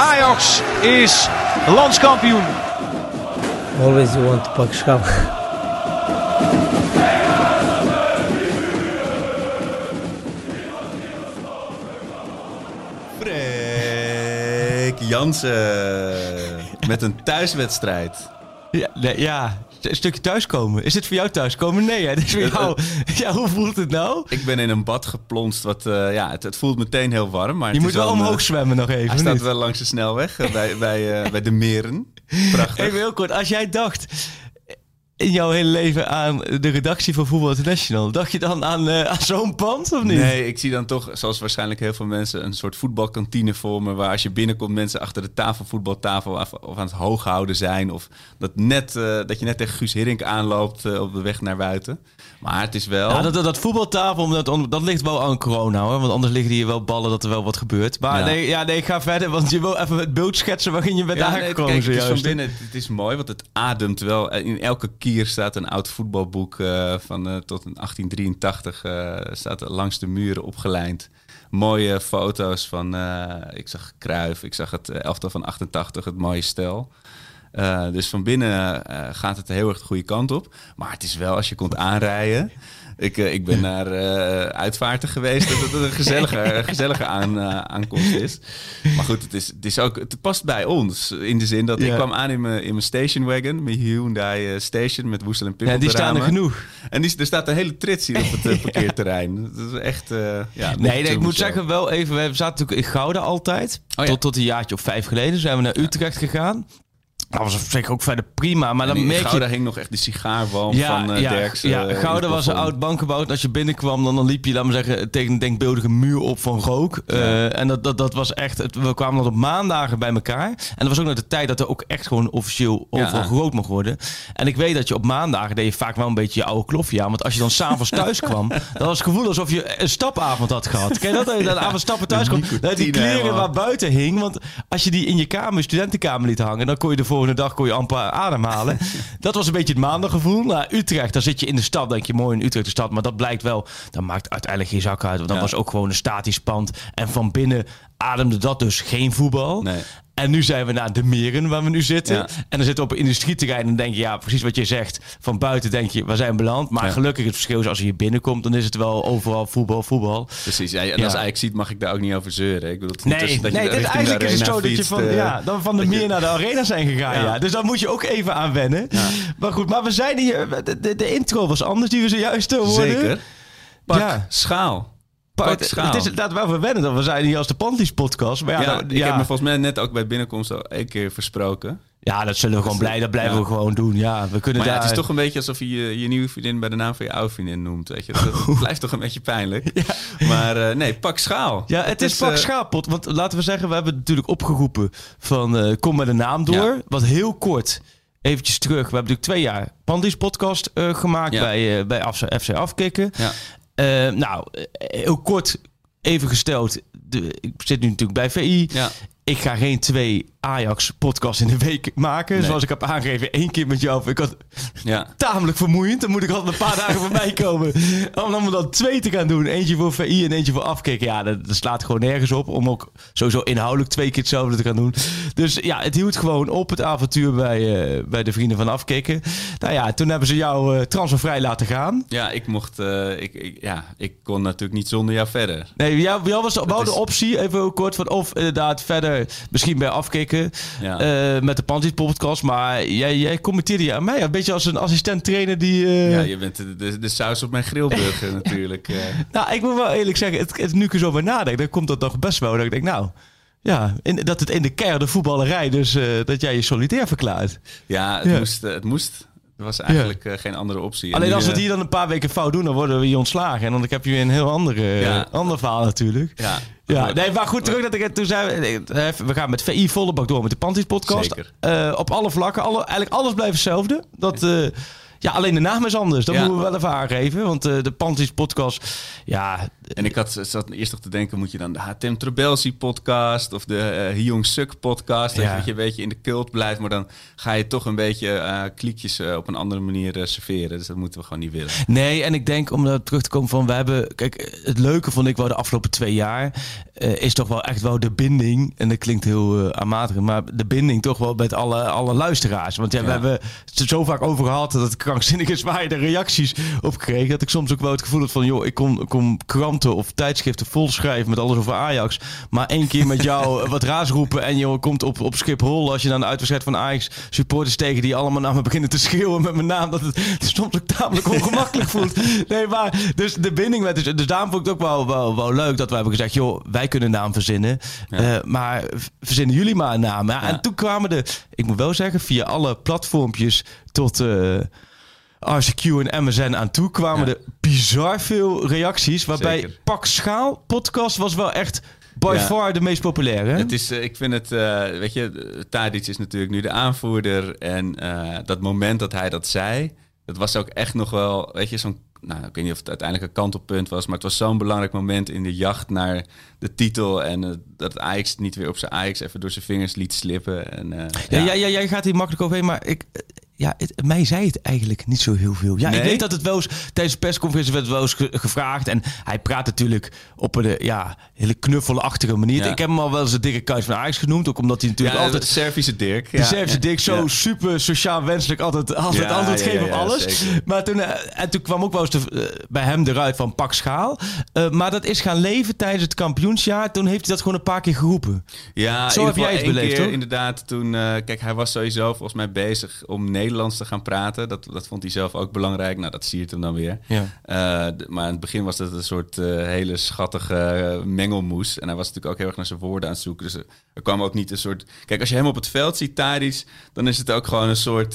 Ajax is landskampioen. Always you want to pak schap. Freek Jansen met een thuiswedstrijd. Ja, nee, ja, een stukje thuiskomen. Is dit voor jou thuiskomen? Nee, hè? Dit is voor jou. Ja, hoe voelt het nou? Ik ben in een bad geplonst. Wat, uh, ja, het, het, voelt meteen heel warm. Maar je moet wel, omhoog een, zwemmen nog even. Hij staat wel langs de snelweg bij, bij, bij de meren. Prachtig. Even heel kort. Als jij dacht in jouw hele leven aan de redactie van Voetbal International. Dacht je dan aan, uh, aan zo'n pand of niet? Nee, ik zie dan toch, zoals waarschijnlijk heel veel mensen, een soort voetbalkantine voor me. Waar als je binnenkomt, mensen achter de tafel, voetbaltafel, of, of aan het hooghouden zijn. Of dat, net, uh, dat je net tegen Guus Hiddink aanloopt uh, op de weg naar buiten. Maar het is wel... Ja, dat, dat, dat voetbaltafel, dat, dat ligt wel aan corona hoor. Want anders liggen hier wel ballen dat er wel wat gebeurt. Maar ja. Nee, ja, nee, ga verder. Want je wil even het beeld schetsen waarin je bent ja, aangekomen. Nee, kijk, het is van binnen, het is mooi, want het ademt wel. In elke kier staat een oud voetbalboek uh, van uh, tot 1883. Uh, staat langs de muren opgelijnd. Mooie foto's van, ik zag Kruif, ik zag het elftal van 88, het mooie stel. Uh, dus van binnen uh, gaat het heel erg de goede kant op. Maar het is wel, als je komt aanrijden... Ik, uh, ik ben naar uitvaarten geweest. Dat het een gezellige, gezellige aan, aankomst is. Maar goed, het, is, het, is ook, het past bij ons. In de zin dat ja. ik kwam aan in mijn, in mijn station wagon. Mijn Hyundai Station met woestel en pippel Ja, die staan er genoeg. En die, er staat een hele trits hier op het parkeerterrein. Dat is echt... ja, nee, nee ik moet zeggen wel even... We zaten natuurlijk in Gouden altijd. Oh, ja. tot, tot een jaartje of vijf geleden zijn we naar Utrecht gegaan. Dat was op zich ook verder prima. Maar dan merk Gouda je... hing nog echt de sigaarwalm ja, van uh, ja, Derks. Ja, uh, Gouda was een oud bankgebouw. Als je binnenkwam, dan, dan liep je, laat maar zeggen, tegen een denkbeeldige muur op van rook. Ja. Uh, en dat, dat, dat was echt... Het, we kwamen dan op maandagen bij elkaar. En dat was ook nog de tijd dat er ook echt gewoon officieel overal ja. gerookt mocht worden. En ik weet dat je op maandagen deed je vaak wel een beetje je oude klofje aan. Want als je dan s'avonds thuis kwam, dan was het gevoel alsof je een stapavond had gehad. Ken je dat? Dat je dat avond stappen thuis kwam. Dat die kleren waar buiten hing. Want als je die in je kamer, studentenkamer liet hangen, dan kon je de volgende dag kon je amper ademhalen. dat was een beetje het maandaggevoel. Nou, Utrecht, daar zit je in de stad, denk je mooi in Utrecht de stad. Maar dat blijkt wel, dat maakt uiteindelijk geen zak uit. Want dat ja. was ook gewoon een statisch pand. En van binnen ademde dat dus geen voetbal. Nee. En nu zijn we naar de meren waar we nu zitten. Ja. En dan zitten we op een industrieterrein. En dan denk je, ja, precies wat je zegt. Van buiten denk je, waar zijn beland? Maar ja. gelukkig het verschil is als je hier binnenkomt, dan is het wel overal voetbal, voetbal. Precies. Ja, en als Ajax ziet, mag ik daar ook niet over zeuren. Ik bedoel, het nee, dat nee, je dit eigenlijk is het zo dat je van, uh, ja, dan van de meer naar de arena zijn gegaan. Ja. Dus daar moet je ook even aan wennen. Maar goed, maar we zijn hier. De, de, de, intro was anders die we zojuist hoorden. Zeker. Pak schaal. Het, het, is inderdaad wel verwennend dat we zijn hier als de Panties podcast. Maar ja, ja, dan, ik heb me volgens mij net ook bij binnenkomst al één keer versproken. Ja, dat zullen we gewoon blij, dat blijven ja. we gewoon doen. Ja, we kunnen maar daar... ja, het is toch een beetje alsof je je, je nieuwe vriendin bij de naam van je oude vriendin noemt. Weet je? Dat, dat blijft toch een beetje pijnlijk. Ja. Maar uh, nee, pak schaal. Ja, het, het is, is pak uh, schaalpot. Want laten we zeggen, we hebben natuurlijk opgeroepen van uh, kom met de naam door. Wat heel kort eventjes terug. We hebben natuurlijk twee jaar Panties podcast gemaakt bij, bij FC Afkikken. Ja. nou, heel kort even gesteld, de, ik zit nu natuurlijk bij VI. Ja. Ik ga geen twee Ajax-podcasts in de week maken. Nee. Zoals ik heb aangegeven, één keer met jou. Ik had ja. tamelijk vermoeiend. Dan moet ik altijd een paar dagen voorbij komen. Om dan, dan twee te gaan doen. Eentje voor VI en eentje voor afkicken. Ja, dat, dat, slaat gewoon nergens op. Om ook sowieso inhoudelijk twee keer hetzelfde te gaan doen. Dus ja, het hield gewoon op het avontuur bij, uh, bij de vrienden van afkicken. Nou ja, toen hebben ze jou uh, transfervrij laten gaan. Ja, ik mocht... Uh, ik, ik, ja, ik kon natuurlijk niet zonder jou verder. Nee, jou, jou was wel de optie, even kort, van of inderdaad verder misschien bij afkicken ja. uh, met de Panties podcast. Maar jij, jij commenteerde je aan mij een beetje als een assistent trainer die... Uh... Ja, je bent de, de, de, saus op mijn grillburger natuurlijk. Uh. Nou, ik moet wel eerlijk zeggen, het, het, nu ik er zo bij nadenk, dan komt dat nog best wel. Dat ik denk, nou... Ja, in, dat het in de keiharde voetballerij dus dat jij je solidair verklaart. Ja, het. Moest, het moest Er was eigenlijk eh, geen andere optie. En Alleen als we het eh, hier dan een paar weken fout doen, dan worden we hier ontslagen. En dan heb je weer een heel andere, Ja. ander verhaal natuurlijk. Ja, Ja, nee, maar goed, terug dat ik toen zei, eh, we gaan met VI volle bak door met de Panties podcast. Zeker. Eh, op alle vlakken, alle, eigenlijk alles blijft hetzelfde. Dat, eh, ja, alleen de naam is anders. Dat Ja. moeten we wel even aangeven. Want eh, de Panties podcast, ja, En ik had, zat eerst nog te denken, moet je dan de HTM Trebelsi podcast of de eh Hyung Suk podcast, Ja. dat je een beetje in de cult blijft, maar dan ga je toch een beetje eh kliekjes op een andere manier serveren. Dus dat moeten we gewoon niet willen. Nee, en ik denk om daar terug te komen van, we hebben, kijk, het leuke vond ik wel de afgelopen twee jaar, is toch wel echt wel de binding, en dat klinkt heel uh, aanmatigend, maar de binding toch wel met alle, alle luisteraars. Want ja, we Ja. hebben het zo vaak over gehad dat het waar je de reacties op kreeg, dat ik soms ook wel het gevoel had van, joh, ik kom, kranten of tijdschriften vol schrijven met alles over Ajax, maar één keer met jou wat raas roepen en je komt op, op Schiphol als je dan de uitwedstrijd van Ajax supporters tegen die allemaal naar me beginnen te schreeuwen met mijn naam, dat het soms ook tamelijk ongemakkelijk voelt. Nee, maar dus de binding met dus, dus daarom vond ik het ook wel, wel, wel leuk dat we hebben gezegd, joh, wij kunnen een naam verzinnen, eh, maar verzinnen jullie maar een naam. Ja, En toen kwamen de, ik moet wel zeggen, via alle platformpjes tot eh RCQ en MSN aan toe kwamen Ja. er bizar veel reacties, waarbij Zeker. Pak Schaal podcast was wel echt by Ja. far de meest populaire. hè? Het is, eh, ik vind het, eh, weet je, Tadic is natuurlijk nu de aanvoerder en eh, dat moment dat hij dat zei, dat was ook echt nog wel, weet je, zo'n, nou, ik weet niet of het uiteindelijk een kantelpunt was, maar het was zo'n belangrijk moment in de jacht naar de titel en eh, dat Ajax niet weer op zijn Ajax even door zijn vingers liet slippen. En, Ja, ja. ja. Ja, jij gaat hier makkelijk overheen, maar ik, ja, het, mij zei het eigenlijk niet zo heel veel. Ja, ik weet dat het wel eens tijdens de persconferentie werd wel eens ge- gevraagd. En hij praat natuurlijk op een eh, ja, hele knuffelachtige manier. Ja. Ik heb hem al wel eens de dikke kuit van Ajax genoemd. Ook omdat hij natuurlijk Ja, altijd... de Servische Dirk. De ja. Servische dik zo super sociaal wenselijk altijd, altijd antwoord geven op alles. zeker. Maar toen, eh, en toen kwam ook wel eens de, eh, bij hem eruit van pak schaal. Maar dat is gaan leven tijdens het kampioensjaar. Toen heeft hij dat gewoon een paar keer geroepen. Ja, Zo heb jij het beleefd, keer, toch? Inderdaad, toen... kijk, hij was sowieso volgens mij bezig om Nederlands te gaan praten. Dat, dat vond hij zelf ook belangrijk. Nou, dat siert hem dan weer. Ja. Eh, maar in het begin was het een soort eh, hele schattige eh, mengelmoes. En hij was natuurlijk ook heel erg naar zijn woorden aan het zoeken. Dus er, kwam ook niet een soort... Kijk, als je hem op het veld ziet, Tadic... dan is het ook gewoon een soort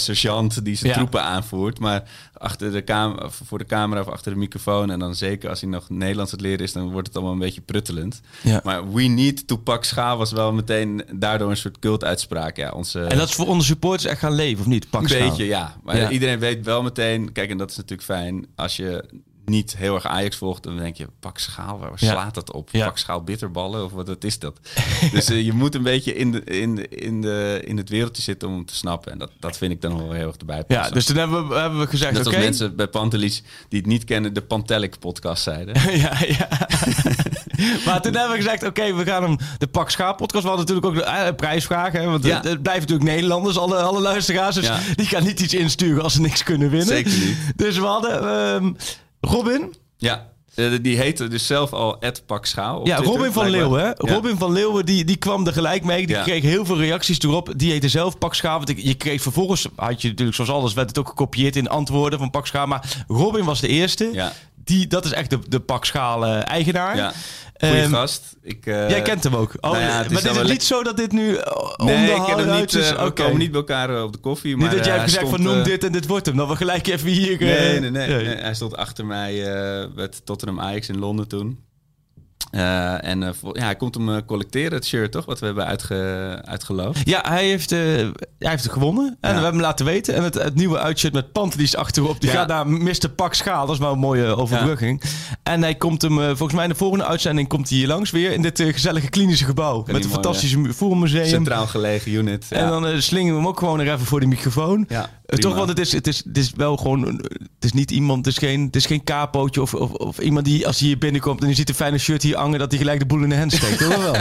sergeant die zijn Ja. troepen aanvoert. Maar achter de of voor de camera of achter de microfoon... en dan zeker als hij nog Nederlands het leren is... dan wordt het allemaal een beetje pruttelend. Ja. Maar We Need to Pak Schaal was wel meteen daardoor een soort cultuitspraak. Ja, onze, En dat is voor onze supporters echt gaan leven, of niet? Pak een beetje, ja. Maar Ja. iedereen weet wel meteen... Kijk, en dat is natuurlijk fijn als je niet heel erg Ajax volgt... dan denk je, pak schaal, waar Ja. slaat dat op? Ja. Pak schaal bitterballen, of wat, is dat? dus eh, je moet een beetje in, de, in, de, in, de, in het wereldje zitten om te snappen. En dat, dat vind ik dan wel heel erg erbij passen. Ja, dus toen hebben we, hebben we gezegd, oké. mensen bij Pantelis die het niet kennen... de Pantelic podcast zeiden. ja, ja. maar toen hebben we gezegd, oké, we gaan hem de Pak Schaap podcast. We hadden natuurlijk ook de eh, prijsvraag. Hè, want Ja. het, het blijven natuurlijk Nederlanders, alle, alle luisteraars. Dus die gaan niet iets insturen als ze niks kunnen winnen. Zeker niet. Dus we hadden ehm, Robin. Ja, eh, die heette dus zelf al Ed Pak Schaal. op Ja, Twitter, Robin van. Leeuwen. Hè? Ja. Robin van Leeuwen, die, die kwam er gelijk mee. Die Ja. kreeg heel veel reacties erop. Die heette zelf Pak Schaap. Want ik- je kreeg vervolgens, had je natuurlijk zoals alles, werd het ook gekopieerd in antwoorden van Pak Schaap. Maar Robin was de eerste. Ja. Die, dat is echt de, de Pak Schaal eh, eigenaar. Ja, goeie Ehm, gast. Ik, eh, Jij kent hem ook. Oh, nou ja, het is maar is wel niet zo dat dit nu uh, Nee, ik ken hem niet. eh, we komen niet bij elkaar eh, op de koffie. Maar Niet dat jij eh, hebt gezegd van noem eh, dit en dit wordt hem. Dan we gelijk even hier... eh, Nee, nee, nee, nee. Hij stond achter mij uh, met Tottenham Ajax in Londen toen. Uh, en uh, ja, hij komt hem uh, collecteren, het shirt toch? Wat we hebben uitge, uitgeloofd. Ja, hij heeft, hij heeft het gewonnen. En ja. we hebben hem laten weten. En het, het nieuwe uitshirt met Pantelis achterop. Die ja. gaat naar Mr. Pak Schaal. Dat is wel een mooie overbrugging. Ja. En hij komt hem, volgens mij in de volgende uitzending... komt hij hier langs weer in dit gezellige klinische gebouw. met een fantastische voermuseum. Centraal gelegen unit. En dan slingen we hem ook gewoon er even voor de microfoon. Ja, toch, want het is, het, is, het is wel gewoon... Het is niet iemand, het is geen, het is geen kapootje of, of, of iemand die als hij hier binnenkomt... en die ziet een fijne shirt hier hangen... dat hij gelijk de boel in de hand steekt. Hoor wel.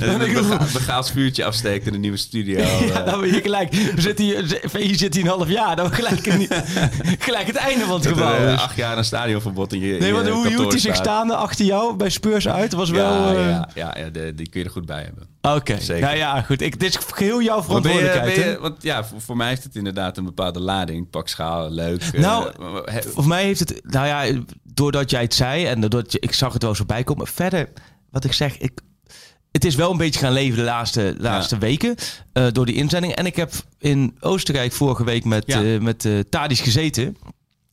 een begaafd vuurtje afsteekt in de nieuwe studio. ja, dan ben je gelijk. We zitten hier, hier zit hij een half jaar. Dan gelijk, een, gelijk het einde van het dat gebouw. Uh, acht jaar een stadionverbod in je Nee, want hoe hield hij zich staande achter jou bij Spurs uit? Was wel... Ja, uh... ja, ja, ja de, die kun je er goed bij hebben. Oké, okay. nou ja, goed. Ik, dit is geheel jouw verantwoordelijkheid. Je, je, want ja, voor, voor, mij heeft het inderdaad een bepaalde lading. Pak schaal, leuk. Nou, uh, voor mij heeft het... Nou ja, doordat jij het zei en doordat je, ik zag het wel zo bij komen. Verder, wat ik zeg, ik, het is wel een beetje gaan leven de laatste, laatste weken eh, door die inzending. En ik heb in Oostenrijk vorige week met, Ja. eh met eh Tadis gezeten.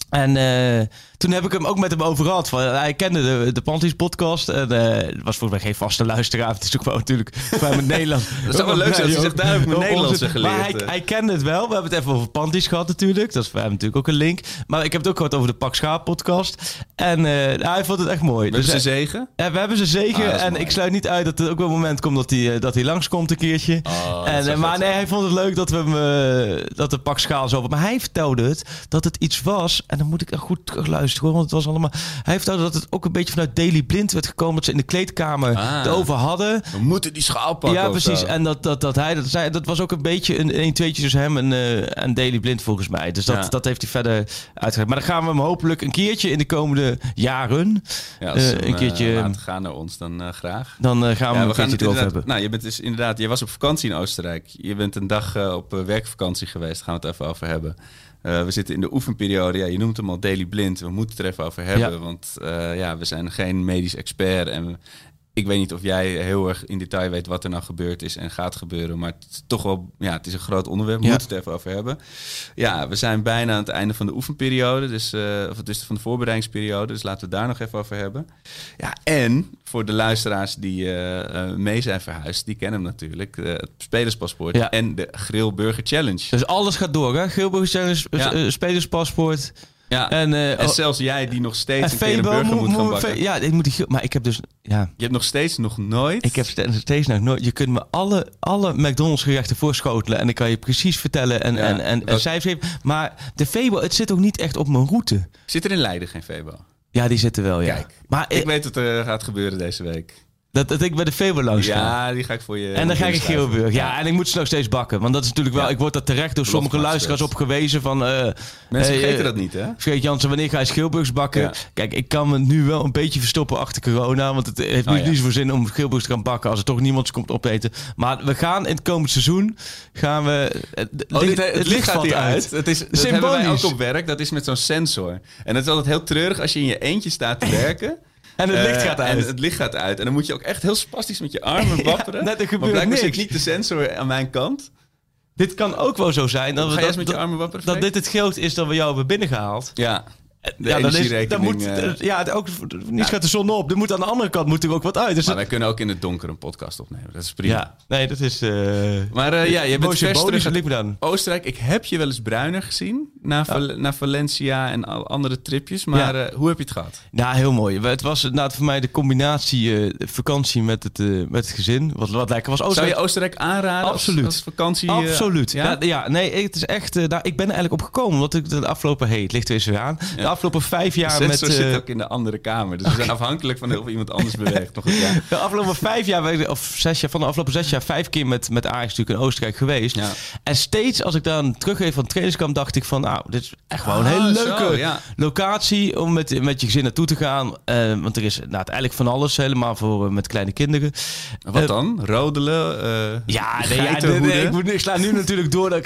En eh, toen heb ik hem ook met hem over gehad. Van, hij kende de, de Panties podcast. En eh, het was volgens mij geen vaste luisteraar. Het is ook wel natuurlijk bij mijn Nederlands. Dat is wel leuk dat hij zegt, daar heb ik mijn Nederlands in Maar hij, geleerd, eh. hij kende het wel. We hebben het even over Panties gehad natuurlijk. Dat is voor hem natuurlijk ook een link. Maar ik heb het ook gehad over de Pak Schaap podcast. En eh, hij vond het echt mooi. We hebben Dus ze hij- zegen. ja, we hebben ze zeker. Ah, en mooi. ik sluit niet uit dat er ook wel een moment komt dat hij, eh, dat hij langskomt een keertje. Oh, dat en, eh, maar nee, hij vond het leuk dat we hem, eh, dat de pak schaal zo. Maar hij vertelde het dat het iets was. En dan moet ik echt goed terug luisteren hoor. Want het was allemaal. Hij vertelde dat het ook een beetje vanuit Daily Blind werd gekomen. Dat ze in de kleedkamer Ah. erover hadden. We moeten die schaal pakken. Ja, precies. zo. En dat, dat, dat hij dat zei, dat was ook een beetje een 1 tweetje tussen hem en, eh, en Daily Blind volgens mij. Dus dat, Ja. dat heeft hij verder uitgelegd. Maar dan gaan we hem hopelijk een keertje in de komende jaren. Ja, als eh, een keertje- eh, gaan naar ons, dan graag. Dan gaan we Ja, een keertje het erover hebben. Nou, je bent dus inderdaad, je was op vakantie in Oostenrijk. Je bent een dag op werkvakantie geweest. Daar gaan we het even over hebben. We zitten in de oefenperiode. Ja, je noemt hem al Daily Blind. We moeten het er even over hebben. Ja. Want eh, ja, we zijn geen medisch expert. En ik weet niet of jij heel erg in detail weet wat er nou gebeurd is en gaat gebeuren. Maar het is toch wel, ja, het is een groot onderwerp. We Ja. moeten het even over hebben. Ja, we zijn bijna aan het einde van de oefenperiode. Dus, eh, of dus van de voorbereidingsperiode. Dus laten we het daar nog even over hebben. Ja, en voor de luisteraars die eh, mee zijn verhuisd, die kennen hem natuurlijk. eh, het spelerspaspoort Ja. en de Grill Burger Challenge. Dus alles gaat door, hè? Gilburg Challenge, Ja. spelerspaspoort. Ja. En, eh, En oh, zelfs jij die nog steeds een keer een Febo burger moet, gaan bakken. Ja, ik moet die, maar ik heb dus, ja, Je hebt nog steeds nog nooit... ik heb ste- steeds nog nooit. Je kunt me alle, alle McDonald's gerechten voorschotelen en ik kan je precies vertellen en, Ja, en, en, cijfers geven. Maar de Febo, het zit ook niet echt op mijn route. Zit er in Leiden geen Febo? Ja, die zitten wel, ja. Kijk, maar Ik ik, weet wat er gaat gebeuren deze week. Dat, dat ik bij de Febo langs ga. Ja, die ga ik voor je... En dan ga ik in. Geelburg. Ja, en ik moet ze nog steeds bakken. Want dat is natuurlijk wel... Ja. Ik word daar terecht door sommige luisteraars op gewezen van... eh, Mensen eh, vergeten eh, dat niet, hè? Vergeet Jansen, wanneer ga je Schilburgs bakken? Ja. Kijk, ik kan me nu wel een beetje verstoppen achter corona. Want het heeft Oh, niet, ja. niet zoveel zin om Schilburgs te gaan bakken... als er toch niemand komt opeten. Maar we gaan in het komend seizoen... gaan we... Het, Oh, dit, het, licht gaat valt hier uit. Het is, dat hebben wij ook op werk. Dat is met zo'n sensor. En het is altijd heel treurig als je in je eentje staat te werken. En het licht Eh, gaat uit. En het licht gaat uit. En dan moet je ook echt heel spastisch met je armen wapperen. net, er gebeurt maar blijkbaar niks. zit niet de sensor aan mijn kant. Dit kan ook wel zo zijn. Dat, we- dat, met je armen wapperen? dat dit het geld is dat we jou hebben binnengehaald. Ja. Ja, dan, is, dan moet, eh, ja, ook, niet Ja. gaat de zon op. Er moet aan de andere kant moet er ook wat uit. Dus maar dat- wij kunnen ook in het donker een podcast opnemen. Dat is prima. ja, nee, dat is... eh Maar eh, ja, je bent vers terug. Oostenrijk. Ik heb je wel eens bruiner gezien. Naar, Val- naar Valencia en al andere tripjes. Maar Ja. hoe heb je het gehad? Ja, heel mooi. Het was inderdaad voor mij de combinatie vakantie met het, met het gezin. Wat, wat lekker was. Zou Oostenrijk- je Oostenrijk aanraden Absoluut. Als, als vakantie? Absoluut. ja? Ja? Ja, nee, het is echt. daar, ik ben er eigenlijk op gekomen. Omdat ik de afgelopen. Hey, het ligt er weer aan. De afgelopen vijf jaar met. zit eh, ook in de andere kamer. Dus we zijn afhankelijk van heel veel iemand anders beweegt. Nog een jaar. de afgelopen vijf jaar, of zes jaar, van de afgelopen zes jaar, vijf keer met, met Ajax natuurlijk in Oostenrijk geweest. Ja. En steeds als ik dan teruggeef van het trainingskamp, dacht ik van, nou, dit is echt wel een Ah, hele zo, leuke ja. locatie om met, met je gezin naartoe te gaan. Eh, want er is nou, eigenlijk van alles, helemaal voor eh, met kleine kinderen. Wat dan? Rodelen? Ja, nee, ja nee, nee, ik, moet, ik sla nu natuurlijk door dat ik,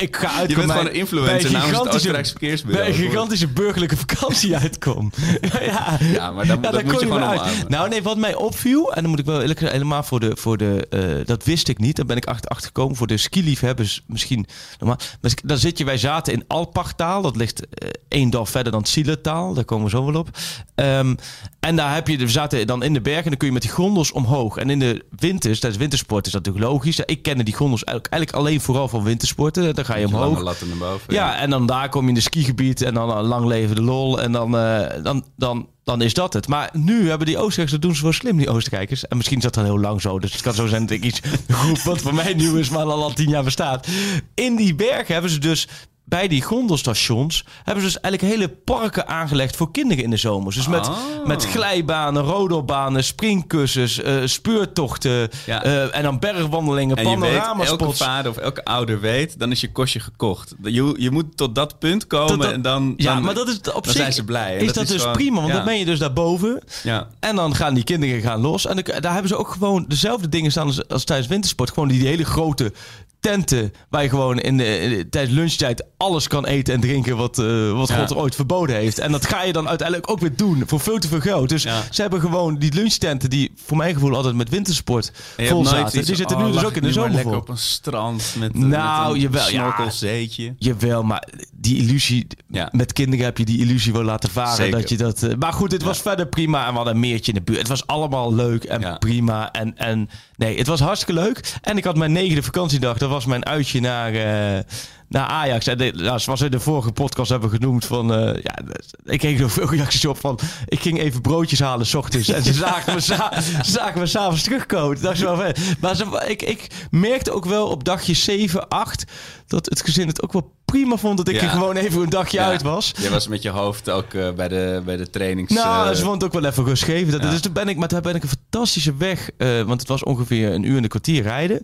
ik ga uit Je bent gewoon een influencer namens het Oostenrijkse verkeersbureau. Bij een gigantische burgerlijke vakantie uitkom. ja, Ja, maar dan- dat moet je gewoon maar uit. omarmen. Nou nee, wat mij opviel, en dan moet ik wel eerlijk zeggen, helemaal voor de, voor de eh, dat wist ik niet, daar ben ik achter, achter gekomen, voor de skiliefhebbers misschien, normaal. Maar dan zit je, wij zaten in Alpachtaal, dat ligt eh, één dorp verder dan Zielertaal, daar komen we zo wel op. Ehm, en daar heb je, we zaten dan in de bergen en dan kun je met die gondels omhoog. En in de winters, tijdens wintersport is dat natuurlijk logisch. Ik kende die gondels eigenlijk, eigenlijk alleen vooral van wintersporten, dan ga je omhoog. boven. Ja, en dan daar kom je in de skigebied en dan eh, lang leven de lol. En dan, eh, dan, dan, dan is dat het. Maar nu hebben die Oostenrijkers, dat doen ze wel slim, die Oostenrijkers. En misschien is dat al heel lang zo. Dus het kan zo zijn dat ik iets roep wat voor mij nieuw is, maar al al tien jaar bestaat. In die bergen hebben ze dus bij die gondelstations hebben ze dus eigenlijk hele parken aangelegd voor kinderen in de zomers. Dus met, Oh. met glijbanen, rodelbanen, springkussens, eh, speurtochten Ja. eh, en dan bergwandelingen, En je weet, elke panoramaspots. vader of elke ouder weet, dan is je kostje gekocht. Je, je moet tot dat punt komen Tot dat- en dan, Ja, dan, maar dat is op dan zich zijn ze blij. Is dat, dus gewoon- prima, want ja. dan ben je dus daarboven. Ja. En dan gaan die kinderen gaan los. En dan- daar hebben ze ook gewoon dezelfde dingen staan als, als tijdens wintersport. Gewoon die, die hele grote tenten waar je gewoon in de, in de- tijdens lunchtijd alles kan eten en drinken wat, eh, wat Ja. God ooit verboden heeft. En dat ga je dan uiteindelijk ook weer doen voor veel te veel geld. Dus Ja. ze hebben gewoon die lunchtenten die voor mijn gevoel altijd met wintersport vol zaten. Die zitten oh, nu dus lag ook in de zomer lekker op een strand met, Nou, met een jawel, ja. snorkelzeetje. Jawel, maar die illusie... Ja. Met kinderen heb je die illusie wel laten varen. Zeker. Dat je dat, eh, maar goed, het was verder prima. En we hadden een meertje in de buurt. Het was allemaal leuk en Ja. prima. En, en nee, het was hartstikke leuk. En ik had mijn negende vakantiedag. Dat was mijn uitje naar, eh, naar Ajax. En de, nou, zoals we in de vorige podcast hebben genoemd. Van, eh, ja, ik kreeg er veel reacties op van... Ik ging even broodjes halen s ochtends. En ze zagen me, sa- zagen me s'avonds terugkomen. Dacht ik wel maar ze, ik, ik merkte ook wel op dagje 7, 8... dat het gezin het ook wel prima vond... dat ik Ja. er gewoon even een dagje Ja. uit was. Je was met je hoofd ook eh, bij, de, bij de trainings... Nou, eh, ze vond het ook wel even rustgevend. Dat, ja. Dus toen ben ik, maar toen ben ik een fantastische weg, want het was ongeveer een uur en een kwartier rijden.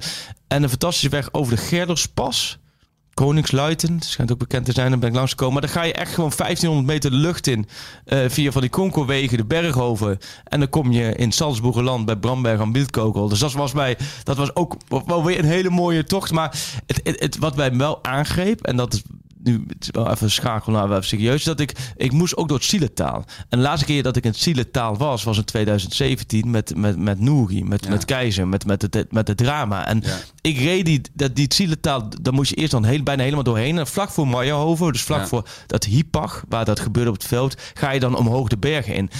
En een fantastische weg over de Gerderspas. Koningsluiten, schijnt ook bekend te zijn, daar ben ik langsgekomen. Maar dan ga je echt gewoon 1500 meter de lucht in eh, via van die konkelwegen de berg over. En dan kom je in Salzburgerland bij Bramberg aan Wildkogel. Dus dat was, bij, dat was ook wel weer een hele mooie tocht. Maar het, het, het- wat mij wel aangreep, en dat is nu even schakelen naar even serieus, dat ik, ik moest ook door het Zieletaal. En de laatste keer dat ik in het Zieletaal was, was in 2017 met, met, met Nouri, met, Ja. met Keizer, met, met, het, met het drama. En Ja. ik reed die, dat, die Zieletaal, daar moest je eerst dan heel, bijna helemaal doorheen. En vlak voor Meijerhoven, dus vlak Ja. voor dat Hiepach, waar dat gebeurde op het veld, ga je dan omhoog de bergen in.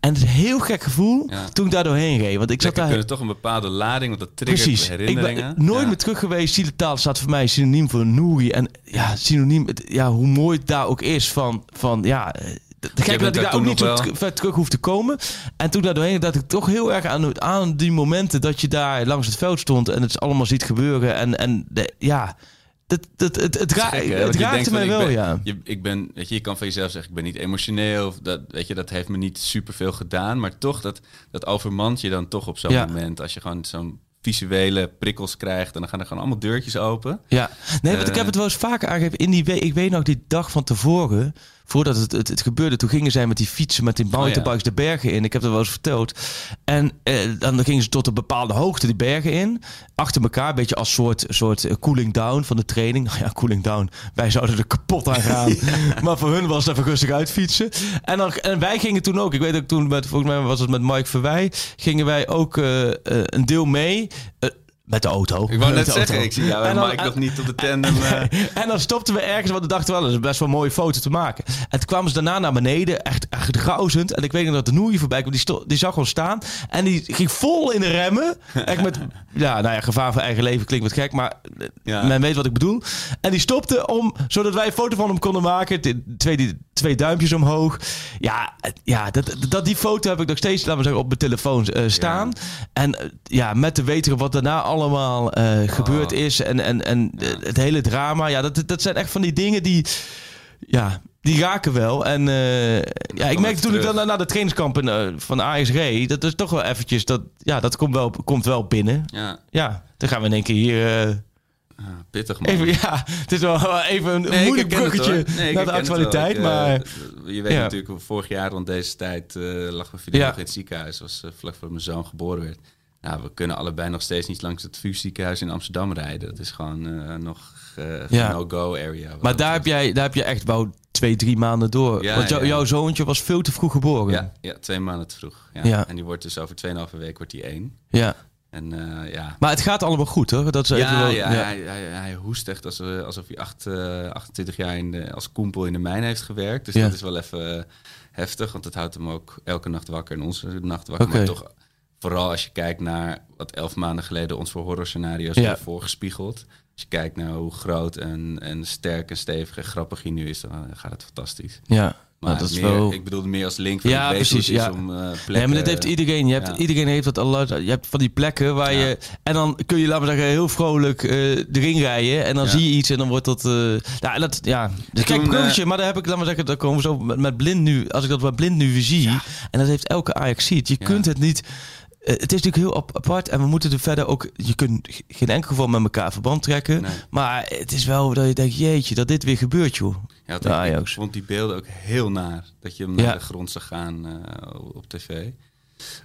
En het is een heel gek gevoel toen ik daar doorheen reed. Want ik zat daar... toch een bepaalde lading, want dat triggert Precies. Ik herinneringen. ben nooit meer terug geweest. Zielentaal staat voor mij synoniem voor Nouri. En ja, synoniem, ja, hoe mooi het daar ook is van, van ja... eh, De gek bent dat ik daar ook niet zo ver terug hoef te komen. En toen daar doorheen, dat ik toch heel erg aan, aan die momenten dat je daar langs het veld stond en het allemaal ziet gebeuren. En, en de, ja, dat, dat, het, het, ra- Gek, hè? het raakte mij wel, ja. Je, ik ben, weet je, je kan van jezelf zeggen, ik ben niet emotioneel. Of dat, weet je, dat heeft me niet superveel gedaan. Maar toch, dat, dat overmand je dan toch op zo'n Ja. moment. Als je gewoon zo'n visuele prikkels krijgt. En dan gaan er gewoon allemaal deurtjes open. Ja, nee, want ik Eh. heb het wel eens vaker aangegeven. In die week, ik weet nog die dag van tevoren, voordat het, het, het gebeurde, toen gingen zij met die fietsen, met die mountainbikes de bergen in. Ik heb dat wel eens verteld. En eh, dan gingen ze tot een bepaalde hoogte die bergen in, achter elkaar, een beetje als soort, soort eh, cooling down van de training. Nou ja, cooling down. Wij zouden er kapot aan gaan, maar voor hun was het even rustig uitfietsen. En, dan, en wij gingen toen ook, ik weet ook toen, met, volgens mij was het met Mike Verwij, gingen wij ook eh, eh, een deel mee. Met de auto. Ik wou net de zeggen, auto. ik zie jou en dan- Mike nog niet op de tandem. eh. en dan stopten we ergens, want we dachten wel, dat is best wel een mooie foto te maken. En toen kwamen ze daarna naar beneden, echt, echt gauzend. En ik weet nog dat de Noei voorbij kwam, die, die zag ons staan. En die ging vol in de remmen. Echt met, ja, nou ja, gevaar voor eigen leven klinkt wat gek, maar eh, Ja. men weet wat ik bedoel. En die stopte om, zodat wij een foto van hem konden maken. De- Twee, die, twee duimpjes omhoog. Ja, eh, ja dat, dat, die foto heb ik nog steeds, laten we zeggen, op mijn telefoon staan. En ja, met te weten wat daarna allemaal eh, gebeurd Oh. is. En, en, en het hele drama. Ja, dat, dat zijn echt van die dingen die... Ja, die raken wel. En eh, ja, ik merkte toen ik dan naar- de trainingskampen eh, van reed... dat is toch wel eventjes... Dat, ja, dat komt wel, komt wel binnen. Ja, Ja, dan gaan we in één keer hier... ah, pittig man. even, ja, het is wel even een Nee, moeilijk bruggetje. Nee, naar de actualiteit. Ik, maar je weet ja. natuurlijk, vorig jaar rond deze tijd lag mijn Ja. nog in het ziekenhuis. was vlak voor mijn zoon geboren werd. Nou, we kunnen allebei nog steeds niet langs het VU ziekenhuis in Amsterdam rijden. Dat is gewoon eh, nog eh Ja. no-go area. maar daar heb, jij, daar heb je echt wel twee, drie maanden door. Ja, Want jou- ja. jouw zoontje was veel te vroeg geboren. Ja, ja, twee maanden te vroeg. Ja. En die wordt dus over 2,5 week wordt die één. ja. En eh, ja, Maar het gaat allemaal goed, hoor. Dat is even ja, wel, ja, Hij, hij, hij hoest echt alsof, alsof hij acht, eh, 28 jaar in de, als koempel in de mijn heeft gewerkt. Dus dat is wel even heftig, want het houdt hem ook elke nacht wakker en onze nacht wakker. Oké. Maar toch, vooral als je kijkt naar wat elf maanden geleden ons voor horrorscenario's Ja. hebben voorgespiegeld. Als je kijkt naar hoe groot en, en sterk en stevig en grappig hij nu is, dan gaat het fantastisch. Ja, Maar maar dat is meer, wel... ik bedoelde meer als link van Ja, precies, ja. om eh Nee, plekken... maar dat heeft iedereen. Je hebt, ja. Iedereen heeft dat al. uit- Je hebt van die plekken waar Ja. je. En dan kun je, laten we zeggen, heel vrolijk eh erin rijden. En dan Ja. zie je iets en dan wordt dat. eh nou, en dat ja. Dus kijk, Toen, bruggetje, eh, maar daar heb ik, laten we zeggen, daar komen we zo met, met blind nu. Als ik dat bij blind nu zie. En dat heeft elke Ajax ziet. Je Ja. kunt het niet. Eh, het is natuurlijk heel ap- apart en we moeten er verder ook. Je kunt geen enkel geval met elkaar verband trekken. Nee. Maar het is wel dat je denkt: jeetje, dat dit weer gebeurt, joh. Ja, de ik- vond die beelden ook heel naar. Dat je hem Ja. naar de grond zag gaan eh, op tv.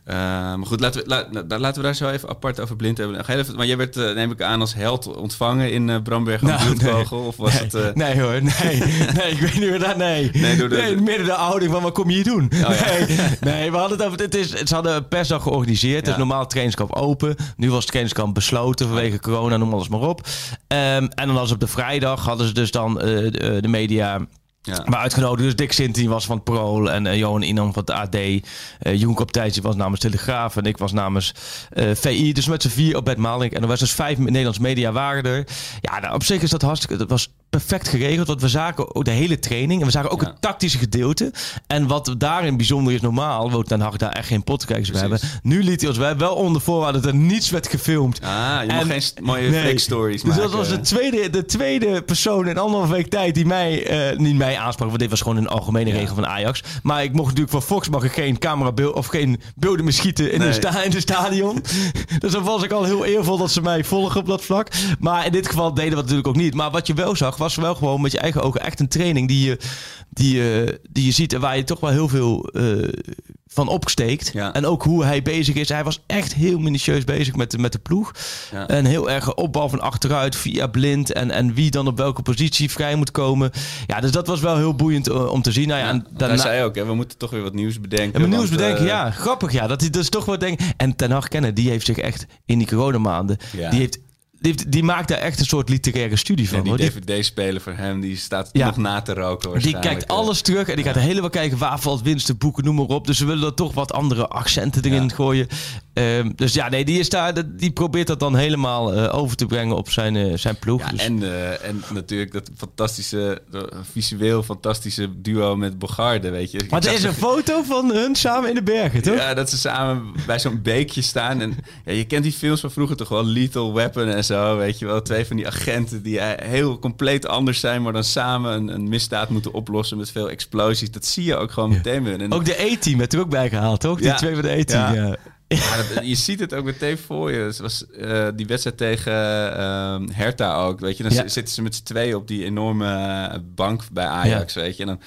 Eh, maar goed, laten we, la- laten we daar zo even apart over blind hebben. Even, maar jij werd, eh, neem ik aan, als held ontvangen in eh Bramberg aan Nou, Bloedkogel? Of was nee, het... eh, nee hoor, nee. nee, ik weet niet hoe dat... Nee, Nee, door de- midden de ouding van wat kom je hier doen? ja. nee, nee, we hadden het over... Het is, ze hadden een persdag georganiseerd. Het Ja. is normaal het trainingskamp open. Nu was het trainingskamp besloten vanwege corona, noem alles maar op. Ehm, en dan was op de vrijdag hadden ze dus dan de media... ja. Maar uitgenodigd, dus Dick Sinti was van het en eh, Johan Inam van het AD. eh Jeroen was namens Telegraaf en ik was namens eh, VI. Dus met z'n vier op Bed Malink. En er was dus vijf Nederlands media waren er. Ja, nou, op zich is dat hartstikke... Dat was perfect geregeld, want we zagen ook de hele training. En we zagen ook Ja. het tactische gedeelte. En wat daarin bijzonder is normaal... Wout Den Haag daar echt geen pottenkijkers bij hebben. Nu liet hij ons wij wel onder voorwaarde dat er niets werd gefilmd. Ah, je En- mag geen mooie Nee. fake stories Dus maken. dat was de tweede, de tweede persoon in anderhalve week tijd die mij, eh, niet mij aansprak. Want dit was gewoon een algemene Ja. regel van Ajax. Maar ik mocht natuurlijk van Fox mag ik geen camerabeeld of geen beelden meer schieten in, Nee. de sta in de stadion. dus dan was ik al heel eervol dat ze mij volgen op dat vlak. Maar in dit geval deden we het natuurlijk ook niet. Maar wat je wel zag, was wel gewoon met je eigen ogen echt een training die je, die je, die je ziet en waar je toch wel heel veel eh, van opsteekt. Ja. En ook hoe hij bezig is. Hij was echt heel minutieus bezig met de, met de ploeg. Ja. En heel erg opbouw van achteruit via blind. En, en wie dan op welke positie vrij moet komen. Ja, dus dat was wel heel boeiend eh, om te zien. Nou ja, en daarna, Hij zei ook, hè, we moeten toch weer wat nieuws bedenken. en nieuws want, bedenken, eh, ja, grappig ja. Dat hij dus toch wat denkt. En Ten Hag kennen, die heeft zich echt in die coronamaanden. Ja. Die, heeft, die, die maakt daar echt een soort literaire studie van. Die DVD-speler van hem, die staat Ja. nog na te roken die kijkt eh. alles terug en die gaat helemaal kijken waar valt winst te boeken, noem maar op. Dus ze willen er toch wat andere accenten erin Ja. gooien. Ehm, dus ja, nee, die, is daar, die probeert dat dan helemaal eh, over te brengen op zijn, eh, zijn ploeg. Ja, dus, en, en natuurlijk dat fantastische, visueel fantastische duo met Bogarde, weet je. Maar er is een foto van hun samen in de bergen, toch? Ja, dat ze samen bij zo'n beekje staan. En ja, je kent die films van vroeger toch wel, Lethal Weapon en zo, weet je wel. Twee van die agenten die eh, heel compleet anders zijn, maar dan samen een, een misdaad moeten oplossen met veel explosies. Dat zie je ook gewoon meteen weer. En, Ook de E-team werd er ook bij gehaald, toch? Die Ja. twee van de E-team, Ja. ja. Dat- je ziet het ook meteen voor je. Het was eh, die wedstrijd tegen ehm, Hertha ook. Weet je, dan Ja. zitten ze met z'n tweeën op die enorme eh, bank bij Ajax. Weet je, en dan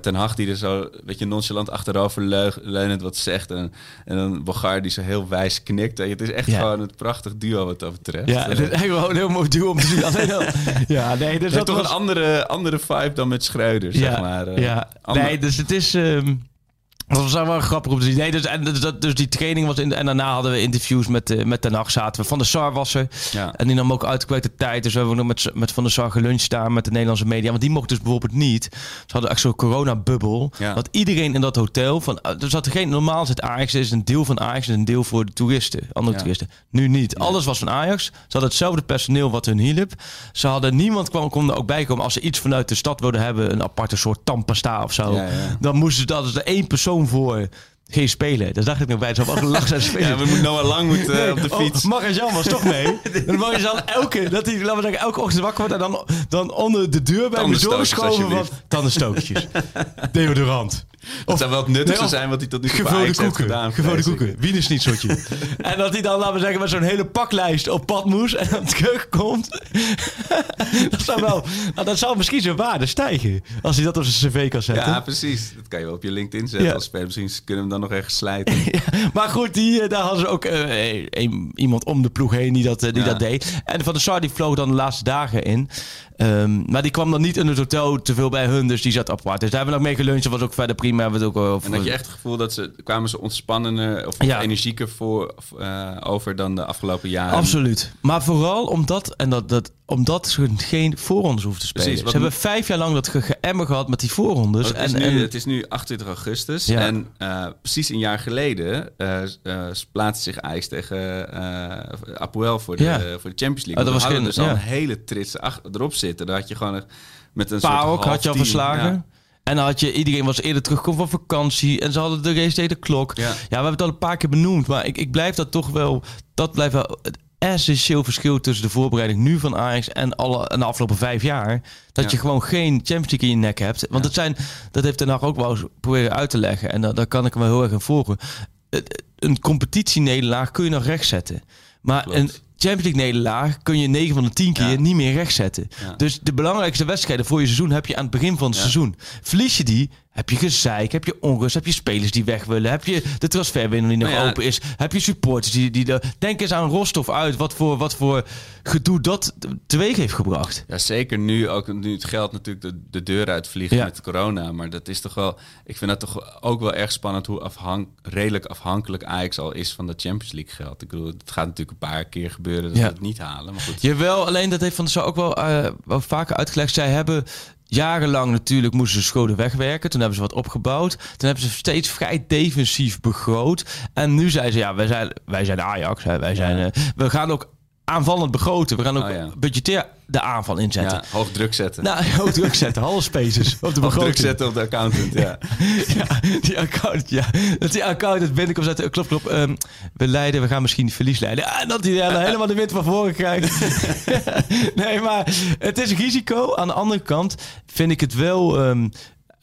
Ten Hag die er zo, weet je, nonchalant achterover leunend wat zegt. En, en dan Bogar die zo heel wijs knikt. Het is echt Ja. gewoon een prachtig duo wat dat betreft. Ja, Eh, het is echt gewoon een heel mooi duo om te zien. Alleen al- ja, nee, dus dat toch was... een andere, andere vibe dan met Schreuder, zeg maar. eh. ja. Nee, dus het is... ehm, dat was wel grappig te zien. Nee, dus, en, dus, dat- dus die training was in de, en daarna hadden we interviews met, eh, met zaten we. Van de Sar was er. Ja. En die nam ook uitgebreid de tijd. Dus we hebben nog met, met Van der Sar geluncht daar met de Nederlandse media. Want die mocht dus bijvoorbeeld niet. Ze hadden echt zo'n coronabubbel. Ja. Want iedereen in dat hotel... Van, er zat geen... Normaal zit Ajax, is een deel van Ajax en een deel voor de toeristen. Andere Ja. toeristen. Nu niet. Alles was van Ajax. Ze hadden hetzelfde personeel wat hun hielp. Ze hadden... Niemand kwam, kon er ook bij komen. Als ze iets vanuit de stad wilden hebben... Een aparte soort tandpasta of zo. Dan moesten ze... Dat is er één persoon voor... Geen spelen. Dat dacht ik nog bij. Wel lach zijn spelen. Ja, we moeten Noah Lang moet, eh, op de Oh, fiets. Marjan was toch mee? Dan Marjan elke, dat hij, laten we zeggen, elke ochtend wakker wordt en dan, dan onder de deur bij me doorgeschoven van tandenstokertjes. Deodorant. Dat zou wel het nuttigste Nee, of zijn wat hij tot nu toe Gevulde koeken. gedaan. Gevulde koeken. Wienersnietseltje. en dat hij dan, laten we zeggen, met zo'n hele paklijst op pad moest en dan terugkomt. dat, zou wel, nou, dat zou misschien zijn waarde stijgen. Als hij dat op zijn cv kan zetten. Ja, precies. Dat kan je wel op je LinkedIn zetten Ja. als. Misschien kunnen we hem dan nog ergens slijten. Ja, maar goed, die, eh, daar hadden ze ook eh, een- iemand om de ploeg heen die dat, eh, die Ja. dat deed. En Van der Sar die vloog dan de laatste dagen in. Ehm, maar die kwam dan niet in het hotel te veel bij hun, dus die zat apart. Dus daar hebben we nog mee geluncht. Dat was ook verder prima. Hebben we het ook over. En had je echt het gevoel dat ze kwamen ze ontspannender of Ja. energieker voor, eh, over dan de afgelopen jaren. Absoluut. Maar vooral omdat, en dat, dat, omdat ze geen voorrondes hoeven te spelen. Precies, ze hebben vijf jaar lang dat ge- geëmmer gehad met die voorrondes. Is, en, nu, en- het is nu 28 augustus. Ja. En eh, precies een jaar geleden eh eh, plaatste zich Ajax tegen Apoel voor de, Ja. voor de Champions League. Oh, dat was dus al een hele trits erop zitten. Daar had je gewoon met een PAOK had je al verslagen. Ja. En dan had je, iedereen was eerder teruggekomen van vakantie. En ze hadden de race tegen de klok. Ja. Ja. we hebben het al een paar keer benoemd. Maar ik, ik blijf dat toch wel... Dat blijft wel het essentieel verschil tussen de voorbereiding nu van Ajax... en, alle, en de afgelopen vijf jaar. Dat Ja. je gewoon geen Champions League in je nek hebt. Want het zijn, dat heeft Den Haag ook wel eens proberen uit te leggen. En daar, daar kan ik wel heel erg in volgen. Een competitienederlaag kun je nog rechtzetten. Maar Klopt. een Champions League nederlaag kun je 9 van de 10 keer Ja. niet meer rechtzetten. Ja. Dus de belangrijkste wedstrijden voor je seizoen heb je aan het begin van het seizoen. Verlies je die, heb je gezeik, heb je onrust, heb je spelers die weg willen, heb je de transferwindow die nog Nou ja. open is, heb je supporters die, die de, denk eens aan Rostov uit, wat voor, wat voor gedoe dat teweeg heeft gebracht. Ja, zeker nu ook nu het geld natuurlijk de, de deur uitvliegt Ja. met corona. Maar dat is toch wel. Ik vind dat toch ook wel erg spannend hoe afhank, redelijk afhankelijk Ajax al is van de Champions League geld. Ik bedoel, het gaat natuurlijk een paar keer gebeuren dat Ja. we het niet halen. Maar goed. Jawel, alleen dat heeft Van der Sar ook wel, eh, wel vaker uitgelegd. Zij hebben jarenlang natuurlijk moesten ze scholen wegwerken. Toen hebben ze wat opgebouwd. Toen hebben ze steeds vrij defensief begroot. En nu zei ze, ja, wij zijn, wij zijn Ajax. Hè. Wij zijn, eh, we gaan ook aanvallend begroten. We gaan ook Oh, ja. budgetair de aanval inzetten. Ja, hoog druk zetten. Nou, hoog druk zetten, halve spaces op de hoog druk begroting. zetten op de accountant. Ja. Ja, die account, ja. Dat die accountant binnenkomt zetten. Klop, klop. ehm, we leiden, we gaan misschien verlies leiden. En dat hij dan helemaal de wind van voren krijgt. nee, maar het is risico. Aan de andere kant vind ik het wel... ehm,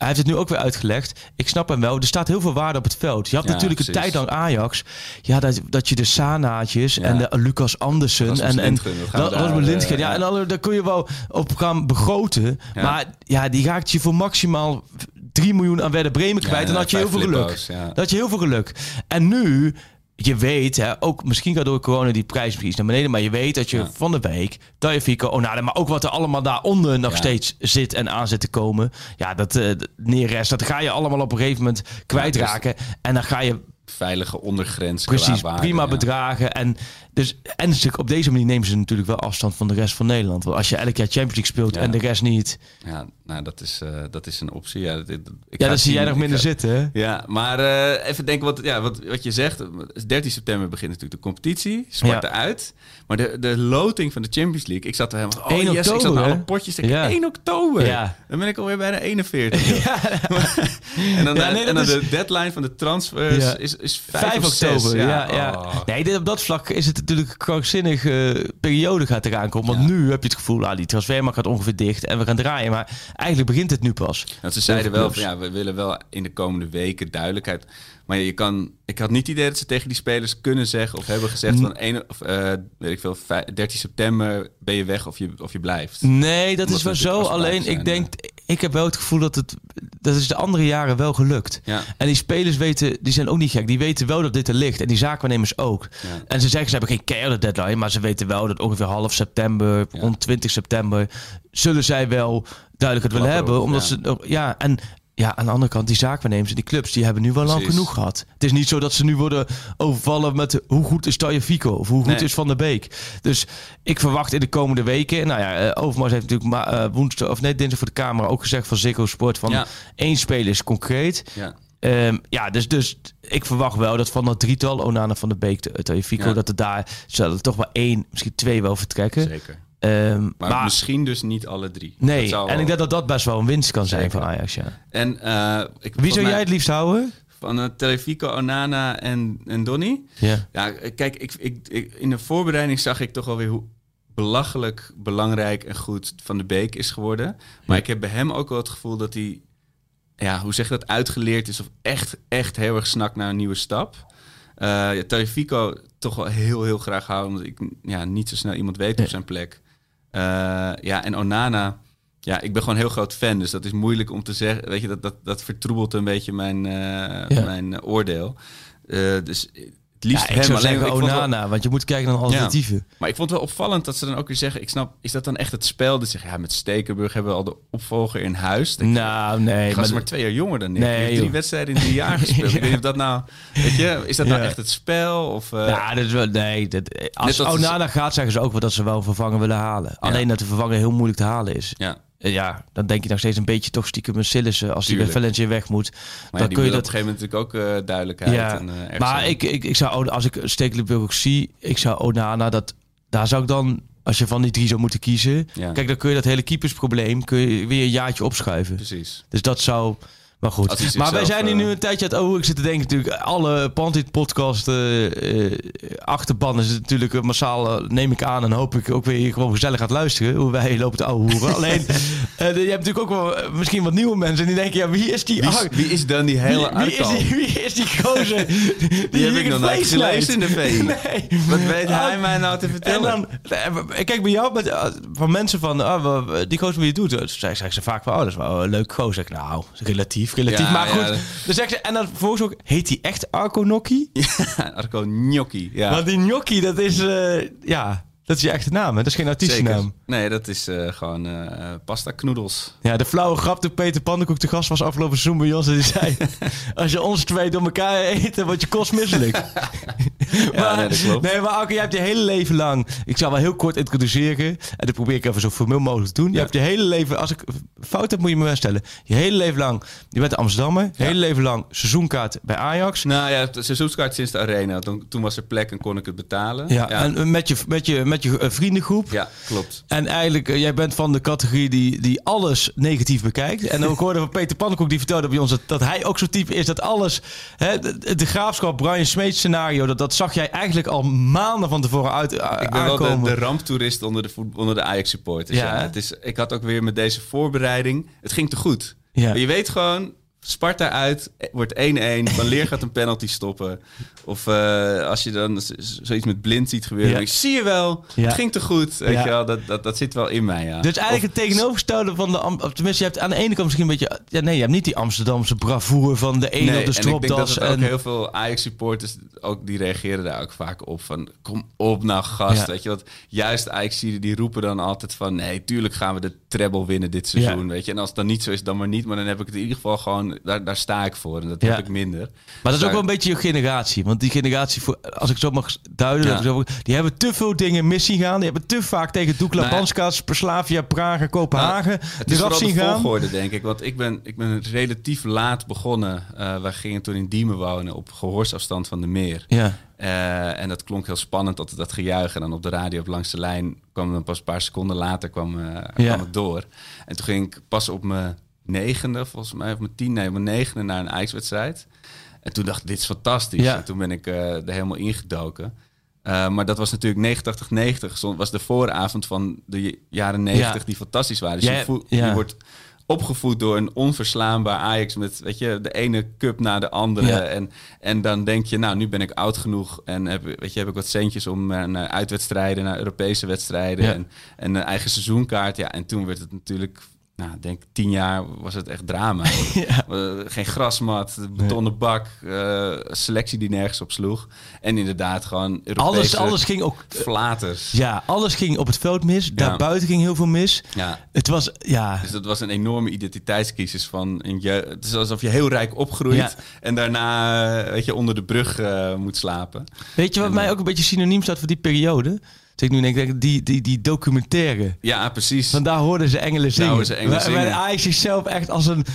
hij heeft het nu ook weer uitgelegd. Ik snap hem wel. Er staat heel veel waarde op het veld. Je had Ja, natuurlijk een tijd lang Ajax. Ja, dat, dat je de Sanaatjes Ja. en de Lucas Andersen en, en dat was daar, met Lindgren. eh, ja, en dan, daar kun je wel op gaan begroten. Ja. Maar ja, die raakt je voor maximaal 3 miljoen aan Werder Bremen kwijt. En dan had je heel veel geluk. Dat had je heel veel geluk. En nu, je weet, hè, ook misschien gaat door corona die prijs iets naar beneden. Maar je weet dat je Ja. van de week, Tajafico, Onana, maar ook wat er allemaal daaronder nog Ja. steeds zit en aan zit te komen. Ja, dat eh neerrest, dat ga je allemaal op een gegeven moment kwijtraken. En dan ga je Veilige ondergrens. Precies, prima bedragen. En, dus, en natuurlijk op deze manier nemen ze natuurlijk wel afstand van de rest van Nederland. Want als je elk jaar Champions League speelt Ja. en de rest niet. Ja, nou, dat is, eh, dat is een optie. Ja, dat, ik Ja, dan zie jij nog minder ga- zitten. Hè? Ja, maar eh, even denken wat, ja, wat, wat je zegt. 13 september begint natuurlijk de competitie. Sparta Ja. uit. Maar de, de loting van de Champions League. Ik zat er helemaal... Oh 1 yes, ik zat naar alle potjes. Ik Ja. 1 oktober. Ja. Dan ben ik alweer bijna 41. en dan, Ja, de- nee, en dan is- de deadline van de transfers is, is 5, 5 of 6. oktober, ja. ja, Oh. Nee, dit, op dat vlak is het natuurlijk een krankzinnige periode gaat eraan komen. Want Ja. nu heb je het gevoel, ah, die transfermarkt gaat ongeveer dicht en we gaan draaien. Maar eigenlijk begint het nu pas. Want ze zeiden wel van ja, we willen wel in de komende weken duidelijkheid. Maar je kan, ik had niet het idee dat ze tegen die spelers kunnen zeggen of hebben gezegd van 1, of, eh, weet ik veel, vij- 13 september ben je weg of je, of je blijft. Nee, dat Omdat is wel we zo. Alleen ik denk, ik heb wel het gevoel dat het, dat is de andere jaren wel gelukt. Ja. En die spelers weten, die zijn ook niet gek. Die weten wel dat dit er ligt. En die zaakwaarnemers ook. Ja. En ze zeggen, ze hebben geen keiharde deadline. Maar ze weten wel dat ongeveer half september, Ja. rond 20 september, zullen zij wel duidelijk het willen hebben. Omdat ze, ja, en ja, aan de andere kant, die zaakwaarnemers en die clubs, die hebben nu wel lang genoeg gehad. Het is niet zo dat ze nu worden overvallen met hoe goed is Fico of hoe goed Nee. is Van der Beek. Dus ik verwacht in de komende weken, nou ja, eh, Overmars heeft natuurlijk eh, woensdag of net dinsdag voor de camera ook gezegd van Ziggo Sport van Ja. één speler is concreet. Ja. Ehm, ja, dus, dus ik verwacht wel dat van dat drietal, Onana van de Beek, de Fico, Ja. dat er daar zullen toch wel één, misschien twee wel vertrekken. Zeker. Ehm, Maar, maar misschien dus niet alle drie. Dat nee, en wel- ik denk dat dat best wel een winst kan zijn Zeker. voor Ajax. Ja. En eh, ik, Wie zou mij jij het liefst houden? Van uh, Telefico, Onana en, en Donny. Ja. Ja, kijk, ik, ik, ik, in de voorbereiding zag ik toch alweer hoe belachelijk belangrijk en goed Van de Beek is geworden. Maar ik heb bij hem ook wel het gevoel dat hij, ja, hoe zeg je dat, uitgeleerd is of echt, echt heel erg snakt naar een nieuwe stap. Ja, Tagliafico toch wel heel, heel graag houden, omdat ik ja, niet zo snel iemand weet op zijn plek. Eh, ja, en Onana, ja, ik ben gewoon heel groot fan, dus dat is moeilijk om te zeggen. Weet je, dat, dat, dat vertroebelt een beetje mijn, eh, mijn oordeel. Eh, dus liefst Ja, ik hem zou alleen. zeggen Onana, want je moet kijken naar alternatieven. maar ik vond het wel opvallend dat ze dan ook weer zeggen... Ik snap, is dat dan echt het spel? Dat ze zeggen, ja, met Stekenburg hebben we al de opvolger in huis. Nou, nee. Maar, maar twee jaar jonger dan ik. Nee, drie joh. wedstrijden in drie jaar gespeeld. Ik weet niet of dat nou... Weet je, is dat nou Ja. echt het spel? Of, eh, ja, dat is wel, nee. Dat, als is- Onana gaat, zeggen ze ook wel dat ze wel een vervanger willen halen. Alleen dat de vervanger heel moeilijk te halen is. ja. Eh, Ja, dan denk je nog steeds een beetje toch stiekem een Sillissen als hij bij Tuurlijk. Valencia weg moet. Maar dan die kun je dat op een gegeven moment natuurlijk ook eh, duidelijkheid. Ja, en, eh, maar ik, ik, ik zou, als ik Stekelenburg ook zie, ik zou Onana, dat, daar zou ik dan, als je van die drie zou moeten kiezen, Ja. kijk, dan kun je dat hele keepersprobleem kun je weer een jaartje opschuiven. Precies. Dus dat zou, maar goed. zichzelf, Maar wij zijn hier eh, nu een tijdje het, oh, ik zit te denken natuurlijk, alle Pantit podcast eh, eh, achterban is natuurlijk eh, massaal, eh, neem ik aan en hoop ik ook weer gewoon gezellig gaat luisteren, hoe wij lopen te ouwe. Alleen, eh, je hebt natuurlijk ook wel eh, misschien wat nieuwe mensen die denken, ja, wie is die? Wie, is- wie is dan die hele wie, wie, is die, wie is die gozer? Die, Die heb ik nog nooit gelezen in de. Nee. Wat weet Ah, hij mij nou te En vertellen? dan, eh, ik kijk bij jou met, eh, van mensen van, ah, die gozer wie je doet. Zeg, zeggen ze vaak van, oh, dat is wel een leuk gozer. Nou, relatief. Relatief, relatief. Ja, maar goed, ja. dan zeg je, en dan vervolgens ook, heet hij echt Arco Gnocchi? Ja, Arco Gnocchi. Ja. Want die Gnocchi, dat is, eh, ja, dat is je echte naam, hè? Dat is geen artiestennaam. Zeker. Nee, dat is eh, gewoon eh, pasta knoedels. Ja, de flauwe grap toen Peter Pannenkoek te gast was afgelopen seizoen bij ons. En die zei, als je ons twee door elkaar eet, word je kostmisselijk. Ja, nee, dat klopt. Nee, maar Arco, jij hebt je hele leven lang... Ik zal wel heel kort introduceren. En dat probeer ik even zo formeel mogelijk te doen. Je hebt je hele leven... Als ik fout heb, moet je me wel stellen. Je hele leven lang... Je bent Amsterdammer. Je hele leven lang seizoenkaart bij Ajax. Nou ja, seizoenskaart sinds de arena. Toen, toen was er plek en kon ik het betalen. Ja, ja, en met je, met je, met je eh, vriendengroep. Ja, klopt. En eigenlijk, eh, jij bent van de categorie die, die alles negatief bekijkt. En ook hoorde van Peter Pannenkoek, die vertelde bij ons dat, dat hij ook zo'n type is. Dat alles, hè, de, de graafschap, Brian Smeet scenario, dat, dat zag jij eigenlijk al maanden van tevoren uit eh, Ik ben wel de, de ramptoerist onder de, voet- onder de Ajax supporters. Ja, het is, ik had ook weer met deze voorbereiding... Het ging te goed. Ja. Maar je weet gewoon... Sparta uit, wordt 1-1. Van Leer gaat een penalty stoppen. Of eh, als je dan zoiets met blind ziet gebeuren. Ja. je, zie je wel, Ja. het ging te goed. Weet Ja. je wel, dat, dat, dat zit wel in mij, ja. Dus eigenlijk het tegenovergestelde van de... Of Tenminste, je hebt aan de ene kant misschien een beetje... Ja, nee, je hebt niet die Amsterdamse bravoure van de ene op de en ik denk dat stropdas. het ook en- heel veel Ajax-supporters, ook, die reageren daar ook vaak op van... kom op nou gast, weet je? Juist ajax die roepen dan altijd van... nee, tuurlijk gaan we de treble winnen dit seizoen, Ja. weet je? En als het dan niet zo is, dan maar niet. Maar dan heb ik het in ieder geval gewoon... daar, daar sta ik voor en dat Ja. heb ik minder. Maar dat is ook wel een beetje je generatie. Want die generatie, voor, als ik zo mag duiden, Ja. dat ik zo mag- die hebben te veel dingen mis zien gaan. Die hebben te vaak tegen Dukla Nou. Banskas, Perslavia, Praga, Kopenhagen Nou, het is vooral zien de gaan. volgorde, denk ik. Want ik ben, ik ben relatief laat begonnen. Eh wij gingen toen in Diemen wonen, op gehoorsafstand van de meer. Ja. Eh, en dat klonk heel spannend, dat, dat gejuich. En dan op de radio op langs de lijn kwam dan pas een paar seconden later kwam, eh, Ja. kwam het door. En toen ging ik pas op mijn negende, volgens mij, of mijn tien, nee, mijn negende naar een ijswedstrijd. En toen dacht ik, dit is fantastisch. Ja. En toen ben ik eh, er helemaal ingedoken. Maar dat was natuurlijk 89-90. Zo was de vooravond van de jaren 90 Ja. die fantastisch waren. Dus je, je wordt opgevoed door een onverslaanbaar Ajax met weet je, de ene cup na de andere. Ja. En, en dan denk je, nou, nu ben ik oud genoeg en heb, weet je, heb ik wat centjes om eh, naar uitwedstrijden, naar Europese wedstrijden Ja. en, en een eigen seizoenkaart. Ja, en toen werd het natuurlijk, nou, ik denk tien jaar was het echt drama. Ja. Eh, geen grasmat, betonnen bak, eh, selectie die nergens op sloeg. En inderdaad gewoon Europese Alles, alles ging ook... flaters. Ja, alles ging op het veld mis. Daarbuiten ging heel veel mis. Ja. Het was, ja... Dus dat was een enorme identiteitscrisis van een je, het is alsof je heel rijk opgroeit Ja. en daarna eh, weet je onder de brug moet slapen. Weet je wat mij ook een beetje synoniem staat voor die periode? Dat ik nu denk, denk, die, die, die documentaire. Ja, precies. Want daar hoorden ze engelen zingen. hoorden ze engelen zingen. Ajax zichzelf echt als een...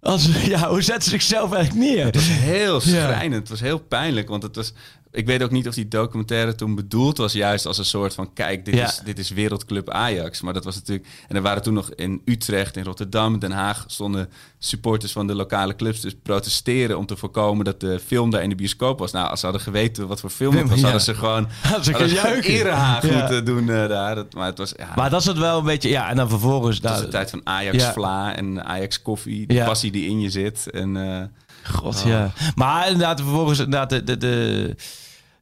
Als, ja, hoe zetten ze zichzelf eigenlijk neer? Het was heel schrijnend. Het was heel pijnlijk. Want het was. Ik weet ook niet of die documentaire toen bedoeld was, juist als een soort van: kijk, dit, Ja. is, dit is wereldclub Ajax. Maar dat was natuurlijk. En er waren toen nog in Utrecht, in Rotterdam, Den Haag stonden supporters van de lokale clubs dus protesteren om te voorkomen dat de film daar in de bioscoop was. Nou, als ze hadden geweten wat voor film het was, Ja. hadden ze gewoon Hadden ze hadden een erehaag Ja. moeten doen eh, daar. Dat, maar het was. Ja, Maar dat is het wel een beetje... Ja, en dan vervolgens... was daar- de tijd van Ajax Ja. Vla en Ajax koffie, de passie die in je zit. En eh, God, ja. Maar inderdaad, vervolgens inderdaad de, de, de,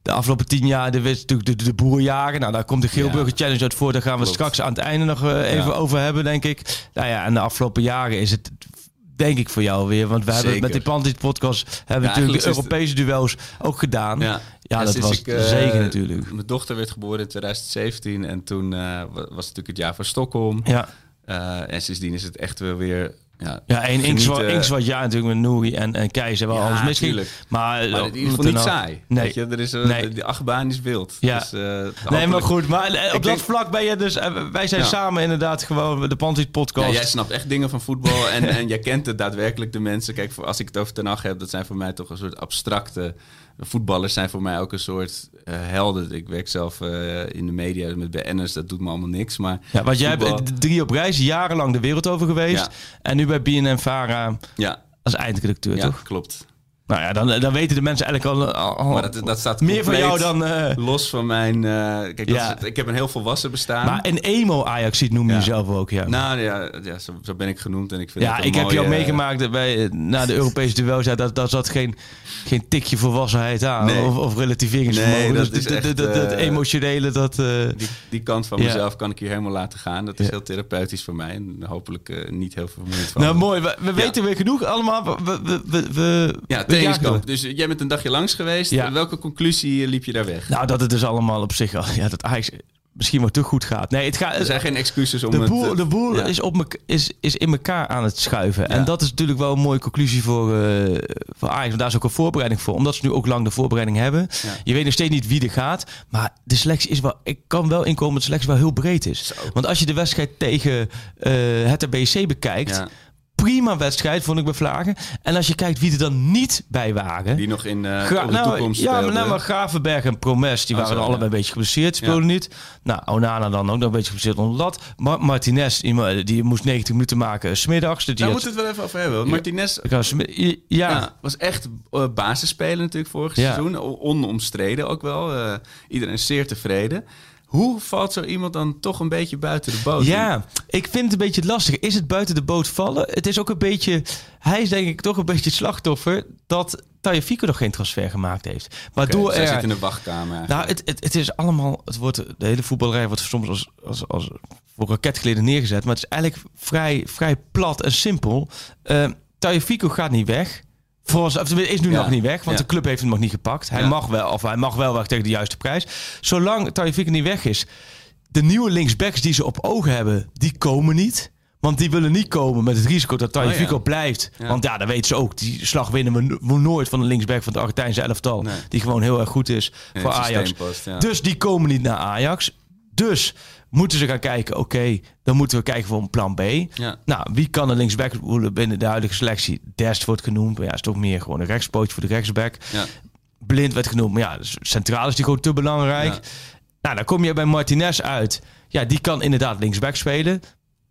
de afgelopen tien jaar, de, natuurlijk de, de, boerjaren. Nou, daar komt de Geelburger. Challenge uit voor. Daar gaan we Klopt. straks aan het einde nog eh, even over hebben, denk ik. Nou ja, en de afgelopen jaren is het... Denk ik voor jou weer. Want we hebben met die Pantit podcast hebben Ja, natuurlijk de Europese duels ook gedaan. Ja, Ja, dat was ik, eh, zeker natuurlijk. Mijn dochter werd geboren in 2017 en toen eh, wa- was het natuurlijk het jaar van Stockholm. Ja, Eh, en sindsdien is het echt wel weer... Ja, ja één genieten. Inkswart jaar natuurlijk met Nouri en, en Keizer. Wel Ja, alles tuurlijk. Maar, Maar eh, in ieder geval niet nou- saai. Nee. Weet je, er is, eh, Nee. de, de achtbaan is wild. Ja. Dus, eh, Nee, maar goed. Maar op dat vlak ben je dus... wij zijn Ja. samen inderdaad gewoon de Pantit podcast. Ja, jij snapt echt dingen van voetbal en, en jij kent het daadwerkelijk de mensen. Kijk, voor, als ik het over Ten Hag heb, dat zijn voor mij toch een soort abstracte... Voetballers zijn voor mij ook een soort eh, helden. Ik werk zelf eh, in de media met BN'ers, dat doet me allemaal niks. Maar Ja, want jij hebt drie op reis, jarenlang de wereld over geweest. Ja. En nu bij BNN Vara Ja, als eindredacteur, ja toch? klopt. Nou ja, dan, dan weten de mensen eigenlijk al, Maar dat, dat staat meer van jou dan... eh, los van mijn... eh, kijk, dat is ik heb een heel volwassen bestaan. maar een emo Ajax ziet noem je Ja. jezelf ook, ja. nou ja, ja zo, zo ben ik genoemd en ik vind ja, ik heb je al mooie- meegemaakt bij, eh, na de Europese duels. Ja, dat, dat zat geen, geen tikje volwassenheid aan. Nee. Of, of relativeringsvermogen. Nee, dat dus is dat, echt, dat, dat eh, emotionele, dat... eh, Die, die kant van mezelf kan ik hier helemaal laten gaan. Dat is heel therapeutisch voor mij. En hopelijk eh, niet heel veel vermoeiend van. nou, mooi. We, we weten weer genoeg allemaal. We, we, we, we, Ja, trainingskamp. Dus jij bent een dagje langs geweest. Ja. Welke conclusie eh, liep je daar weg? Nou, dat het dus allemaal op zich al... Ja, dat Ajax misschien wel te goed gaat. Nee, het gaat... er zijn geen excuses om De het... boel, eh, de boel ja. is, op mek- is, is in elkaar aan het schuiven. Ja. En dat is natuurlijk wel een mooie conclusie voor, eh voor Ajax. Want daar is ook een voorbereiding voor. Omdat ze nu ook lang de voorbereiding hebben. Ja. Je weet nog steeds niet wie er gaat. Maar de selectie is wel... Ik kan wel inkomen dat de selectie wel heel breed is. Want als je de wedstrijd tegen eh het BC bekijkt... Prima wedstrijd, vond ik bij Vlagen. En als je kijkt wie er dan niet bij waren... die nog in eh Gra- de nou, toekomst ja, maar, speelden. nou, maar Gravenberg en Promes, die Oh, waren zo, allebei ja. een beetje geblesseerd, speelden niet. Nou, Onana dan ook nog een beetje geblesseerd onder lat. Ma- Martinez, die, die moest 90 minuten maken eh, smiddags. Dus die Daar had- moeten we het wel even over hebben. Martinez ja, was echt uh, basisspeler natuurlijk vorig seizoen. Onomstreden ook wel. Eh, iedereen is zeer tevreden. Hoe valt zo iemand dan toch een beetje buiten de boot? Ja, ik vind het een beetje lastig. Is het buiten de boot vallen? Het is ook een beetje... Hij is denk ik toch een beetje slachtoffer dat Tagliafico nog geen transfer gemaakt heeft. Waardoor hij er... zit in de wachtkamer eigenlijk. Nou, het, het, het is allemaal. Het wordt, de hele voetballerij wordt soms als, als, als voor raketgeleden neergezet. Maar het is eigenlijk vrij, vrij plat en simpel. Uh, Tagliafico gaat niet weg. Volgens, of is nu Ja. nog niet weg, want Ja. de club heeft hem nog niet gepakt. Hij Ja. mag wel, of hij mag wel weg tegen de juiste prijs. Zolang Tagliafico niet weg is, de nieuwe linksbacks die ze op ogen hebben, die komen niet. Want die willen niet komen met het risico dat Tagliafico Oh blijft. Want ja, dan weten ze ook, die slag winnen we no- nooit van de linksback van het Argentijnse elftal. Nee. Die gewoon heel erg goed is Nee, voor Ajax. Dus die komen niet naar Ajax. Dus moeten ze gaan kijken, oké, dan moeten we kijken voor een plan B. Ja. Nou, wie kan een linksback worden binnen de huidige selectie? Dest wordt genoemd, maar ja, is toch meer gewoon een rechtspoot voor de rechtsback. Ja. Blind werd genoemd, maar ja, dus centraal is die gewoon te belangrijk. Ja. Nou, dan kom je bij Martinez uit. Ja, die kan inderdaad linksback spelen.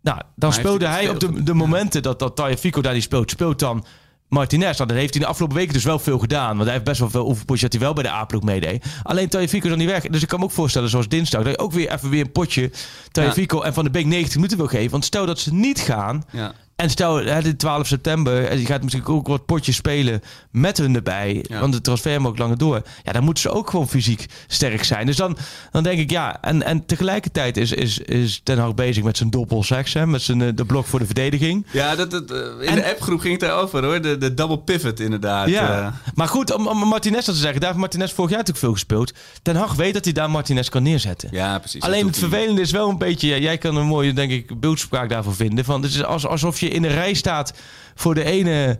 Nou, dan speelde hij hij op de, de momenten dat, dat Tagliafico daar niet speelt, speelt dan Martinez. Nou, dan heeft hij de afgelopen weken dus wel veel gedaan. Want hij heeft best wel veel oefenpotjes dat hij wel bij de A-ploeg meedeed. Alleen Tagliafico is dan niet weg. Dus ik kan me ook voorstellen, zoals dinsdag, dat je ook weer even weer een potje Tagliafico en Van de Beek 90 minuten wil geven. Want stel dat ze niet gaan, Ja. En stel, hè, de 12 september, en je gaat misschien ook wat potjes spelen met hun erbij. Ja. Want de ook langer door. Ja, dan moeten ze ook gewoon fysiek sterk zijn. Dus dan, dan denk ik, ja. En, en tegelijkertijd is, is, is Ten Hag bezig met zijn doppel seks, hè, met zijn eh, de blok voor de verdediging. Ja, dat, dat, eh, in En- de appgroep ging het daarover hoor. De, de double pivot inderdaad. Ja, eh. maar goed, om, om Martinez dat te zeggen. Daar heeft Martinez vorig jaar natuurlijk veel gespeeld. Ten Hag weet dat hij daar Martinez kan neerzetten. ja precies. Alleen het vervelende is wel een beetje... ja, jij kan een mooie, denk ik, beeldspraak daarvoor vinden. Van, het is als, alsof je in een rij staat voor de ene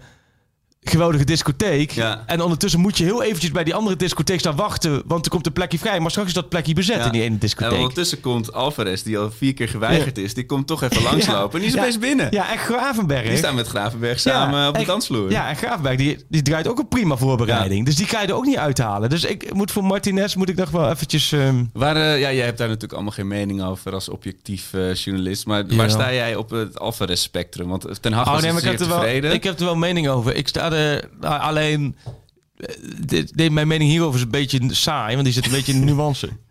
geweldige discotheek. Ja. En ondertussen moet je heel eventjes bij die andere discotheek staan wachten... want er komt een plekje vrij. Maar straks is dat plekje bezet Ja. in die ene En discotheek. ondertussen komt Alvarez, die al vier keer geweigerd is. Die komt toch even langslopen. En die is opeens binnen. Ja, en Gravenberg. Die staan met Gravenberg samen op de en- dansvloer. Ja, en Gravenberg die, die draait ook een prima voorbereiding. Dus die kan je er ook niet uithalen. Dus ik moet voor Martinez moet ik nog wel eventjes... ehm, Waar, eh, ja, jij hebt daar natuurlijk allemaal geen mening over als objectief eh, journalist. Maar waar sta jij op het Alvarez-spectrum? Want Ten Hag Oh was nee, ik heb, wel, tevreden. ik heb er wel mening over. Ik sta nou, alleen. eh, dit- dit- mijn mening hierover is een beetje saai, want die zit een beetje in de nuance.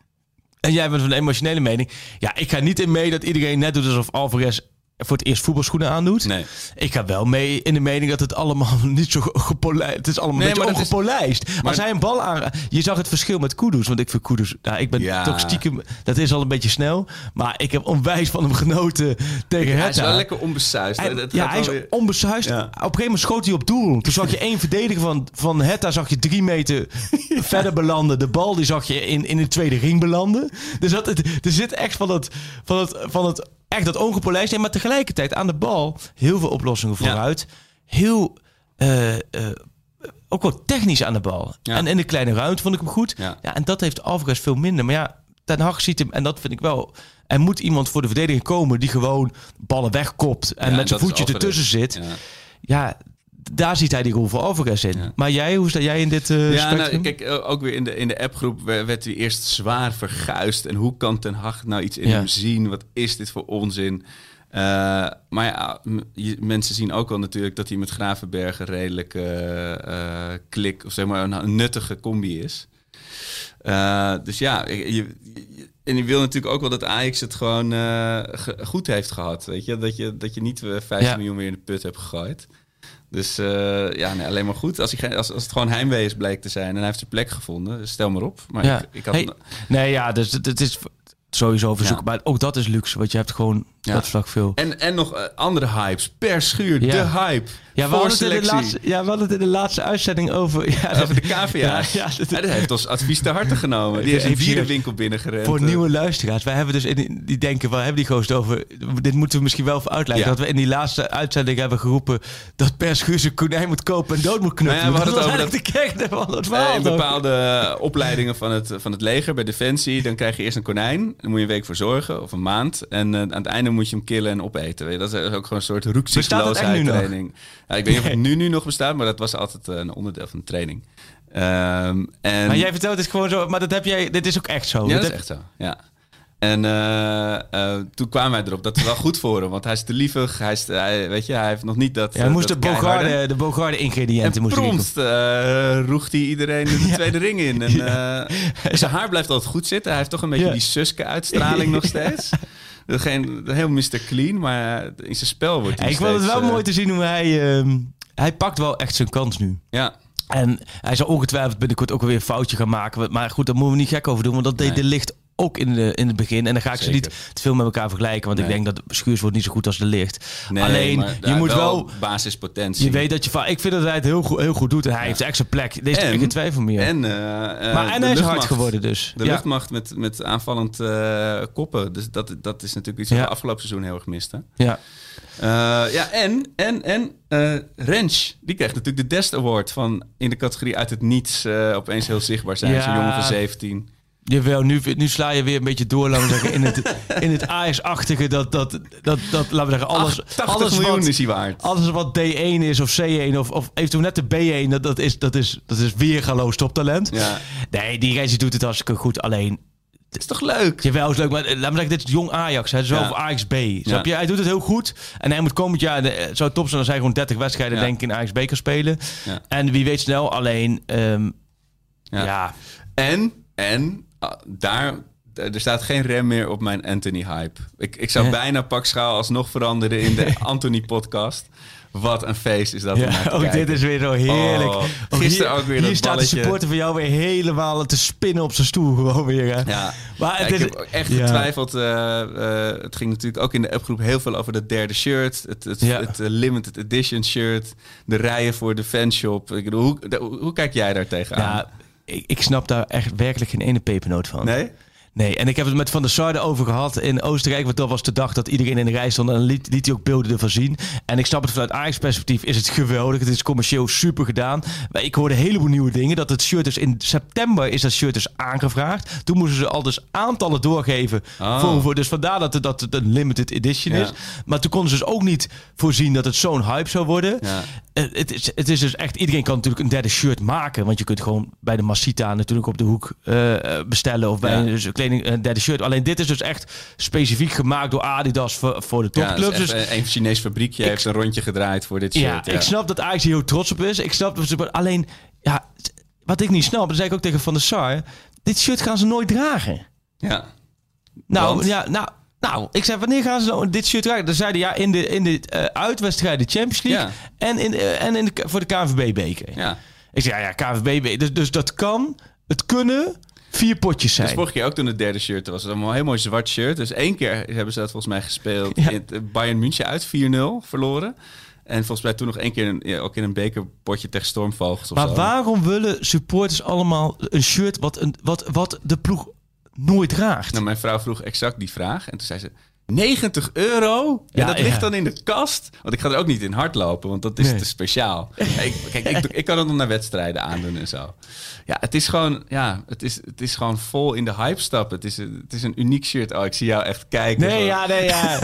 En jij bent van de emotionele mening. Ja, ik ga niet in mee dat iedereen net doet alsof Alvarez voor het eerst voetbalschoenen aandoet. Nee. Ik ga wel mee in de mening dat het allemaal niet zo gepolijst... Het is allemaal Nee, een beetje maar dat is- ongepolijst. Als hij een bal aan... Je zag het verschil met Kudus. Want ik vind Kudus... Nou, ik ben Ja. toch stiekem... Dat is al een beetje snel. Maar ik heb onwijs van hem genoten tegen Hij is Hertha. wel lekker onbesuisd. Hij, Het ja, hij is weer- onbesuisd. Ja. Op een gegeven moment schoot hij op doel. Toen zag je één verdediger van, van Hetta zag je drie meter verder belanden. De bal die zag je in, in de tweede ring belanden. Dus dat, het, er zit echt van het, van het, van het echt dat ongepolijst. Maar tegelijkertijd aan de bal heel veel oplossingen Ja. vooruit. Heel... eh, eh, ook wel technisch aan de bal. Ja. En in de kleine ruimte vond ik hem goed. Ja. Ja, en dat heeft Alvarez veel minder. Maar ja, Ten Hag ziet hem, en dat vind ik wel... Er moet iemand voor de verdediging komen die gewoon ballen wegkopt. En Ja, met zijn voetje ertussen zit. Ja. Daar ziet hij die rol voor Alvarez in. Ja. Maar jij, hoe sta jij in dit eh Ja, nou, kijk, eh, ook weer in de, in de appgroep werd hij eerst zwaar verguisd. En hoe kan Ten Hag nou iets in Ja. hem zien? Wat is dit voor onzin? Eh, maar ja, je- mensen zien ook wel natuurlijk dat hij met Gravenbergen redelijk eh, klik, of zeg maar een, een nuttige combi is. Dus ja, je, je- en je wil natuurlijk ook wel dat Ajax het gewoon ge- goed heeft gehad. Weet je? Dat, je, dat je niet eh, 50 Ja. miljoen meer in de put hebt gegooid. Dus eh, ja, nee, alleen maar goed. Als, geen- als, als het gewoon heimwee is bleek te zijn en hij heeft zijn plek gevonden, stel maar op. Maar Ja. ik, ik had, Hey, nee, ja, dus het, het is sowieso verzoeken. Maar ook dat is luxe, want je hebt gewoon Ja. dat vlak veel. en, en nog eh, andere hypes. Per schuur, de hype. Ja, we voor hadden, het in de laatste, ja, we hadden het in de laatste uitzending over... Ja, Over de KVA's. Ja, Ja, ja, dat- dat heeft ons advies te harte genomen. Die heeft een dierenwinkel binnengerend. Voor Eh, nieuwe luisteraars. Wij hebben dus in die, denken, waar hebben die gozer over? Dit moeten we misschien wel even uitleggen. Dat we in die laatste uitzending hebben geroepen dat Per zijn konijn moet kopen en dood moet knuffelen. Nou ja, we hadden dat het was over eigenlijk de kern van het Eh, verhaal. in bepaalde opleidingen van het, van het leger, bij Defensie, dan krijg je eerst een konijn. Daar moet je een week voor zorgen, of een maand. En eh, aan het einde moet je hem killen en opeten. Weet je, Dat is ook gewoon een soort roekzichtloosheid nog? Ja, ik weet niet of het nu, nu nog bestaat, maar dat was altijd eh, een onderdeel van de training. Ehm, en... Maar jij vertelt het gewoon zo, maar dat heb jij, dit is ook echt zo. Ja, dat is heb- echt zo. Ja. En eh, eh, toen kwamen wij erop dat het wel goed voor hem. Want hij is te lievig. Hij, is te- hij, weet je, hij heeft nog niet dat. Ja, hij moest de dat. Bogarde, de Bogarde ingrediënten En moest hij prompt uh, roegt hij iedereen de tweede ring in. En, eh, zijn haar blijft altijd goed zitten. Hij heeft toch een beetje die Suske-uitstraling nog steeds. Geen, heel Mr. Clean, maar in zijn spel wordt hij Ik vond het wel eh, mooi te zien hoe hij... ehm, hij pakt wel echt zijn kans nu. Ja, En hij zal ongetwijfeld binnenkort ook weer een foutje gaan maken. Maar goed, daar moeten we niet gek over doen. Want dat deed Nee. de licht ook in, de, in het begin. En dan ga ik ze niet te veel met elkaar vergelijken. Want ik denk dat Schuurs wordt niet zo goed als de licht. nee, Alleen, maar je moet wel... basispotentie. Je weet dat je van... Ik vind dat hij het heel goed, heel goed doet. En hij heeft echt zijn plek. Is En- geen twijfel meer. En, eh, eh, maar en hij is hard geworden dus. De Ja. luchtmacht met, met aanvallend eh, koppen. Dus dat, dat is natuurlijk iets Ja. wat we afgelopen seizoen heel erg misten. Ja. Ja, en, en, en Rens, die krijgt natuurlijk de Dest Award van in de categorie uit het niets opeens heel zichtbaar zijn. Ja. Zo'n jongen van 17. Jawel, nu, nu sla je weer een beetje door, laten we zeggen, in het, in het Ajax-achtige. Dat, dat, dat, dat, laten we zeggen, alles, 80 alles miljoen wat, is hij waard. Alles wat D1 is of C1 of, of eventueel net de B1, dat, dat, is, dat, is, dat is weergaloos toptalent. Ja. Nee, die Renzi doet het hartstikke goed. Alleen, Het is toch leuk? jawel is leuk, maar eh, laat me zeggen, dit is jong Ajax. Ja. of Ajax B. Snap je? Hij doet het heel goed. En hij moet komend jaar, eh, zou top zijn als hij gewoon 30 wedstrijden Ja. denk ik in Ajax B kan spelen. Ja. En wie weet snel, alleen, ehm, Ja. ja. En, en daar, er staat geen rem meer op mijn Anthony-hype. Ik, ik zou Ja. bijna pak schaal alsnog veranderen in de Anthony-podcast. Wat een feest is dat Ja, ook kijken. dit is weer zo heerlijk. Oh, gisteren hier, ook weer Hier dat staat balletje. de supporter van jou weer helemaal te spinnen op zijn stoel gewoon weer. Hè. Ja, Maar Ja, het ik is, heb echt ja. getwijfeld. eh, eh, het ging natuurlijk ook in de appgroep heel veel over dat derde shirt. Het, het, het eh, limited edition shirt. De rijen voor de fanshop. Ik bedoel, hoe, de- hoe, hoe kijk jij daar tegenaan? Ik snap daar echt werkelijk geen ene pepernoot van. nee? Nee, en ik heb het met Van der Sarde over gehad in Oostenrijk. Want dat was de dag dat iedereen in de rij stond. En liet, liet hij ook beelden ervan zien. En ik snap het vanuit Ajax perspectief is het geweldig. Het is commercieel super gedaan. Maar ik hoorde een heleboel nieuwe dingen. Dat het shirt dus in september is dat shirt dus aangevraagd. Toen moesten ze al dus aantallen doorgeven. Oh. Voor, voor, dus vandaar dat het, dat het een limited edition Ja. is. Maar toen konden ze dus ook niet voorzien dat het zo'n hype zou worden. Ja. Eh, Het is, het is dus echt, iedereen kan natuurlijk een derde shirt maken. Want je kunt gewoon bij de Masita natuurlijk op de hoek eh, bestellen. Of bij Ja. een dus een kleding een derde shirt. Alleen dit is dus echt specifiek gemaakt door Adidas voor, voor de Ja, topclubs. dus dus echt een, Chinees fabriekje heeft een rondje gedraaid voor dit ja, shirt. ik snap dat Ajax hier heel trots op is. Ik snap dat ze, alleen, ja, wat ik niet snap, dat zei ik ook tegen Van der Sar. Dit shirt gaan ze nooit dragen. Ja. Nou, Want? ja, nou, nou, ik zei, wanneer gaan ze nou dit shirt dragen? Dan zeiden ja, in de, in de eh, uitwedstrijden Champions League Ja. en, in, eh, en in de, voor de KNVB-beker. ja. Ik zei, ja, ja KNVB, dus, dus dat kan, het kunnen vier potjes zijn. Dus vorige keer ook toen het derde shirt was. Het was een heel mooi zwart shirt. Dus één keer hebben ze dat volgens mij gespeeld. Ja. In eh, Bayern München uit 4-0 verloren. En volgens mij toen nog één keer een, ja, ook in een bekerpotje tegen Stormvogels of maar zo. waarom willen supporters allemaal een shirt wat, een, wat, wat de ploeg nooit draagt? Nou, mijn vrouw vroeg exact die vraag. En toen zei ze... 90 euro? Ja, Ja, dat ligt dan in de kast. Want ik ga er ook niet in hardlopen, want dat is Nee. te speciaal. ik, kijk, ik, ik kan het nog naar wedstrijden aandoen en zo. Ja, het is gewoon, ja, het is, het is gewoon vol in de hype stappen. Het is, een- het is een uniek shirt. Oh, ik zie jou echt kijken. Nee, Zo. ja, nee, ja.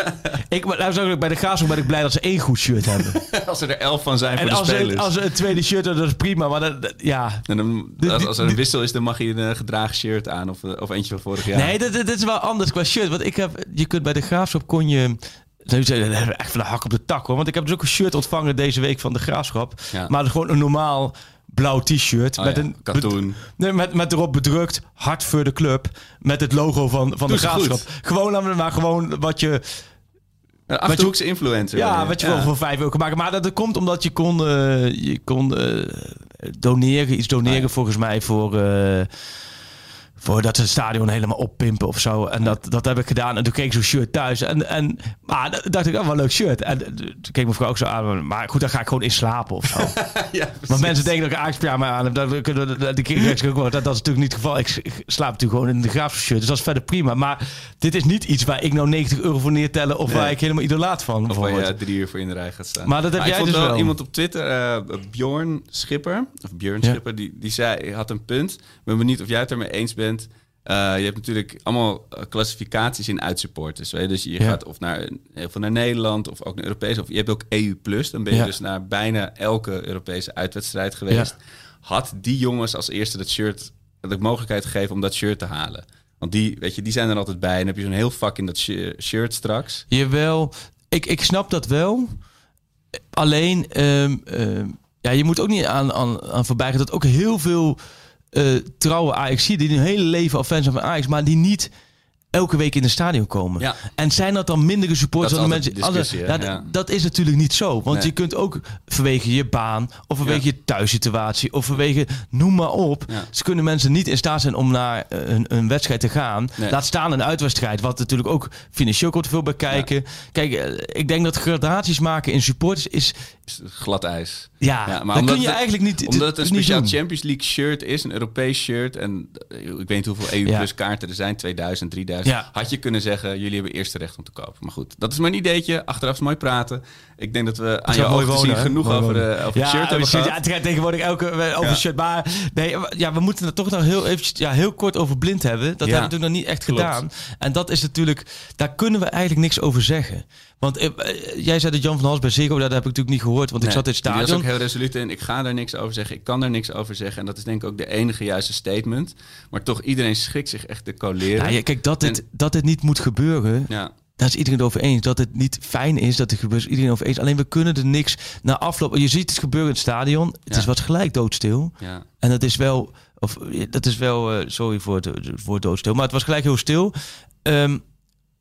ik, nou, bij de Graafschap ben ik blij dat ze één goed shirt hebben. Als er er elf van zijn voor en de als spelers. ze, als een tweede shirt dat is prima. Maar dat, dat- ja, En dan, als, er een wissel is, dan mag je een eh, gedragen shirt aan. Of, eh, of eentje van vorig jaar. Nee, dat is wel anders qua shirt. Want ik heb, je kunt bij de graafschap kon je we echt van de hak op de tak hoor. Want ik heb dus ook een shirt ontvangen deze week van de graafschap. Ja. Maar gewoon een normaal blauw t-shirt. Oh met ja, een katoen. Nee, met, met erop bedrukt hard voor de club. Met het logo van, van de ze goed. graafschap. Gewoon, maar gewoon wat je. Een Achterhoekse influencer. Ja, wat je wel voor vijf euro kan maken. Maar dat, dat komt omdat je kon, eh, je kon eh, doneren, iets doneren Ah, volgens mij voor. eh, voor dat ze het stadion helemaal oppimpen of zo. En dat, dat heb ik gedaan. En toen kreeg ik zo'n shirt thuis. En, en maar dacht ik, oh, wel een leuk shirt. En eh, toen keek mijn vrouw ook zo aan. Maar goed, dan ga ik gewoon in slapen of zo. ja, Want mensen denken dat ik een Ajax-pyjama aan heb. Dat, ook wel. Dat, dat is natuurlijk niet het geval. Ik, slaap natuurlijk gewoon in de graafse shirt. Dus dat is verder prima. Maar dit is niet iets waar ik nou 90 euro voor neertellen. Of Nee. waar ik helemaal idolaat van Of waar je drie uur voor in de rij gaat staan. Maar dat heb jij dus wel. iemand op Twitter, eh Bjorn Schipper, of Björn Ja. Schipper, die, die zei, had een punt. Ik ben benieuwd of jij het ermee eens bent. Eh, je hebt natuurlijk allemaal eh, klassificaties in uitsupporters. weet je. Dus je Ja. gaat of naar, heel veel naar Nederland of ook naar Europees. Of je hebt ook EU+. Dan ben je Ja. dus naar bijna elke Europese uitwedstrijd geweest. Had die jongens als eerste dat shirt, de mogelijkheid gegeven om dat shirt te halen. Want die, weet je, die zijn er altijd bij. En dan heb je zo'n heel vak in dat shi- shirt straks. Jawel, ik, ik snap dat wel. Alleen, ehm, ehm, ja, je moet ook niet aan, aan, aan voorbij gaan dat ook heel veel eh, trouwe Ajax die hun hele leven al fan zijn van Ajax, maar die niet elke week in het stadion komen. Ja. En zijn dat dan mindere supporters dan de mensen? de ja, Ja. Dat is natuurlijk niet zo. Want Nee. je kunt ook vanwege je baan of vanwege je thuissituatie of vanwege noem maar op. Ze kunnen mensen niet in staat zijn om naar eh, een, een wedstrijd te gaan. Nee. Laat staan een uitwedstrijd, wat natuurlijk ook financieel komt veel bij kijken. Kijk, eh, ik denk dat gradaties maken in supporters is. Is glad ijs. Ja, Ja, maar omdat kun je het- eigenlijk niet. Omdat het een speciaal. Champions League shirt is, een Europees shirt. En eh, ik weet niet hoeveel EU plus kaarten er zijn, 2000, 3000. Ja. Had je kunnen zeggen, jullie hebben eerste recht om te kopen. Maar goed, dat is een ideetje. Achteraf is mooi praten. Ik denk dat we aan mooi ogen wonen, zien genoeg Mooi over, de, over het shirt hebben gehad. Ja, het gaat tegenwoordig elke eh, over shirt. Maar nee, ja, we moeten het toch nog heel, eventjes, ja, heel kort over blind hebben. Dat hebben we natuurlijk nog niet echt Klopt. gedaan. En dat is natuurlijk, daar kunnen we eigenlijk niks over zeggen. Want eh, eh, jij zei dat Jan van Hals bij Ziggo, dat heb ik natuurlijk niet gehoord. Want ik zat in het die was stadion. ook heel resoluut in. Ik ga daar niks over zeggen. Ik kan daar niks over zeggen. En dat is denk ik ook de enige juiste statement. Maar toch, iedereen schrikt zich echt de coleren. Ja, ja, kijk, dat dit, dat dit niet moet gebeuren, ja. Daar is iedereen het over eens. Dat het niet fijn is dat het gebeurt. is iedereen over eens. Alleen we kunnen er niks na afloop. Je ziet het gebeuren in het stadion. Het Ja. is wat gelijk doodstil. ja. En dat is wel. Of dat is wel. eh, sorry voor het, voor het doodstil. Maar het was gelijk heel stil. Ehm,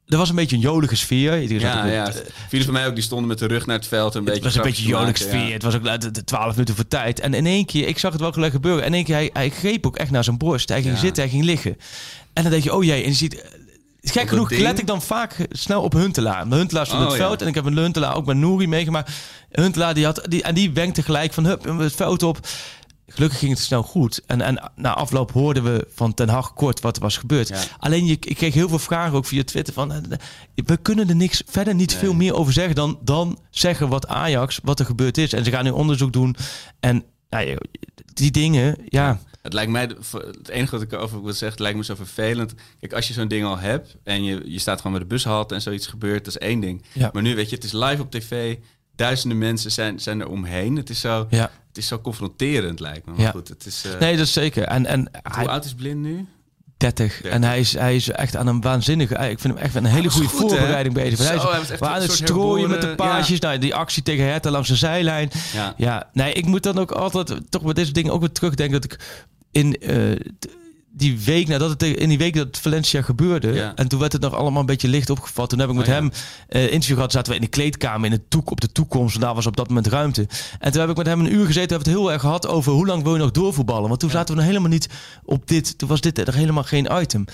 er was een beetje een jolige sfeer. Zat Ja, ja. Van mij ook, die stonden met de rug naar het veld. Een Het beetje was een beetje jolige sfeer. ja. Het was ook de- de 12 minuten voor tijd. En in één keer, ik zag het wel gelijk gebeuren. En in één keer, hij, hij greep ook echt naar zijn borst. Hij ging Ja. zitten, hij ging liggen. En dan denk je, oh jee. En je ziet... Gek genoeg ding- let ik dan vaak snel op Huntelaar. De Huntelaar stond Oh, het ja. veld. En ik heb een Huntelaar ook bij Nouri meegemaakt. Huntelaar, die had, die, en die wenkte gelijk van hup, het veld op. Gelukkig ging het snel goed. En, en na afloop hoorden we van Ten Hag kort wat er was gebeurd. Ja. Alleen je, ik kreeg heel veel vragen ook via Twitter van... eh, we kunnen er niks verder niet Nee. veel meer over zeggen... Dan, dan zeggen wat Ajax, wat er gebeurd is. En ze gaan nu onderzoek doen. En nou, die dingen, ja... Het lijkt mij, het enige wat ik erover wil zeggen, het lijkt me zo vervelend. Kijk, als je zo'n ding al hebt en je, je staat gewoon met de bushalte en zoiets gebeurt, dat is één ding. Ja. Maar nu, weet je, het is live op tv, duizenden mensen zijn, zijn er omheen. Het is zo, ja. het is zo confronterend, lijkt me. Maar Ja. goed, het is... eh, Nee, dat is zeker. En, en Hoe hij, oud is Blind nu? 30. En hij is, hij is echt aan een waanzinnige... Ik vind hem echt met een hele goede goed, hè? voorbereiding bezig. Zo, hij is, hij was echt we aan het strooien met de paasjes. Nou, die actie tegen Hertha langs de zijlijn. Ja. Ja, nee, ik moet dan ook altijd toch bij deze dingen ook weer terugdenken dat ik in t- die week nadat het in die week dat Valencia gebeurde Ja. en toen werd het nog allemaal een beetje licht opgevat. Toen heb ik met Oh, ja. hem eh interview gehad. Zaten we in de kleedkamer in de toek op de toekomst. En daar was op dat moment ruimte. En toen heb ik met hem een uur gezeten. Hebben het heel erg gehad over hoe lang wil je nog doorvoetballen. Want toen zaten we nog helemaal niet op dit. Toen was dit er helemaal geen item.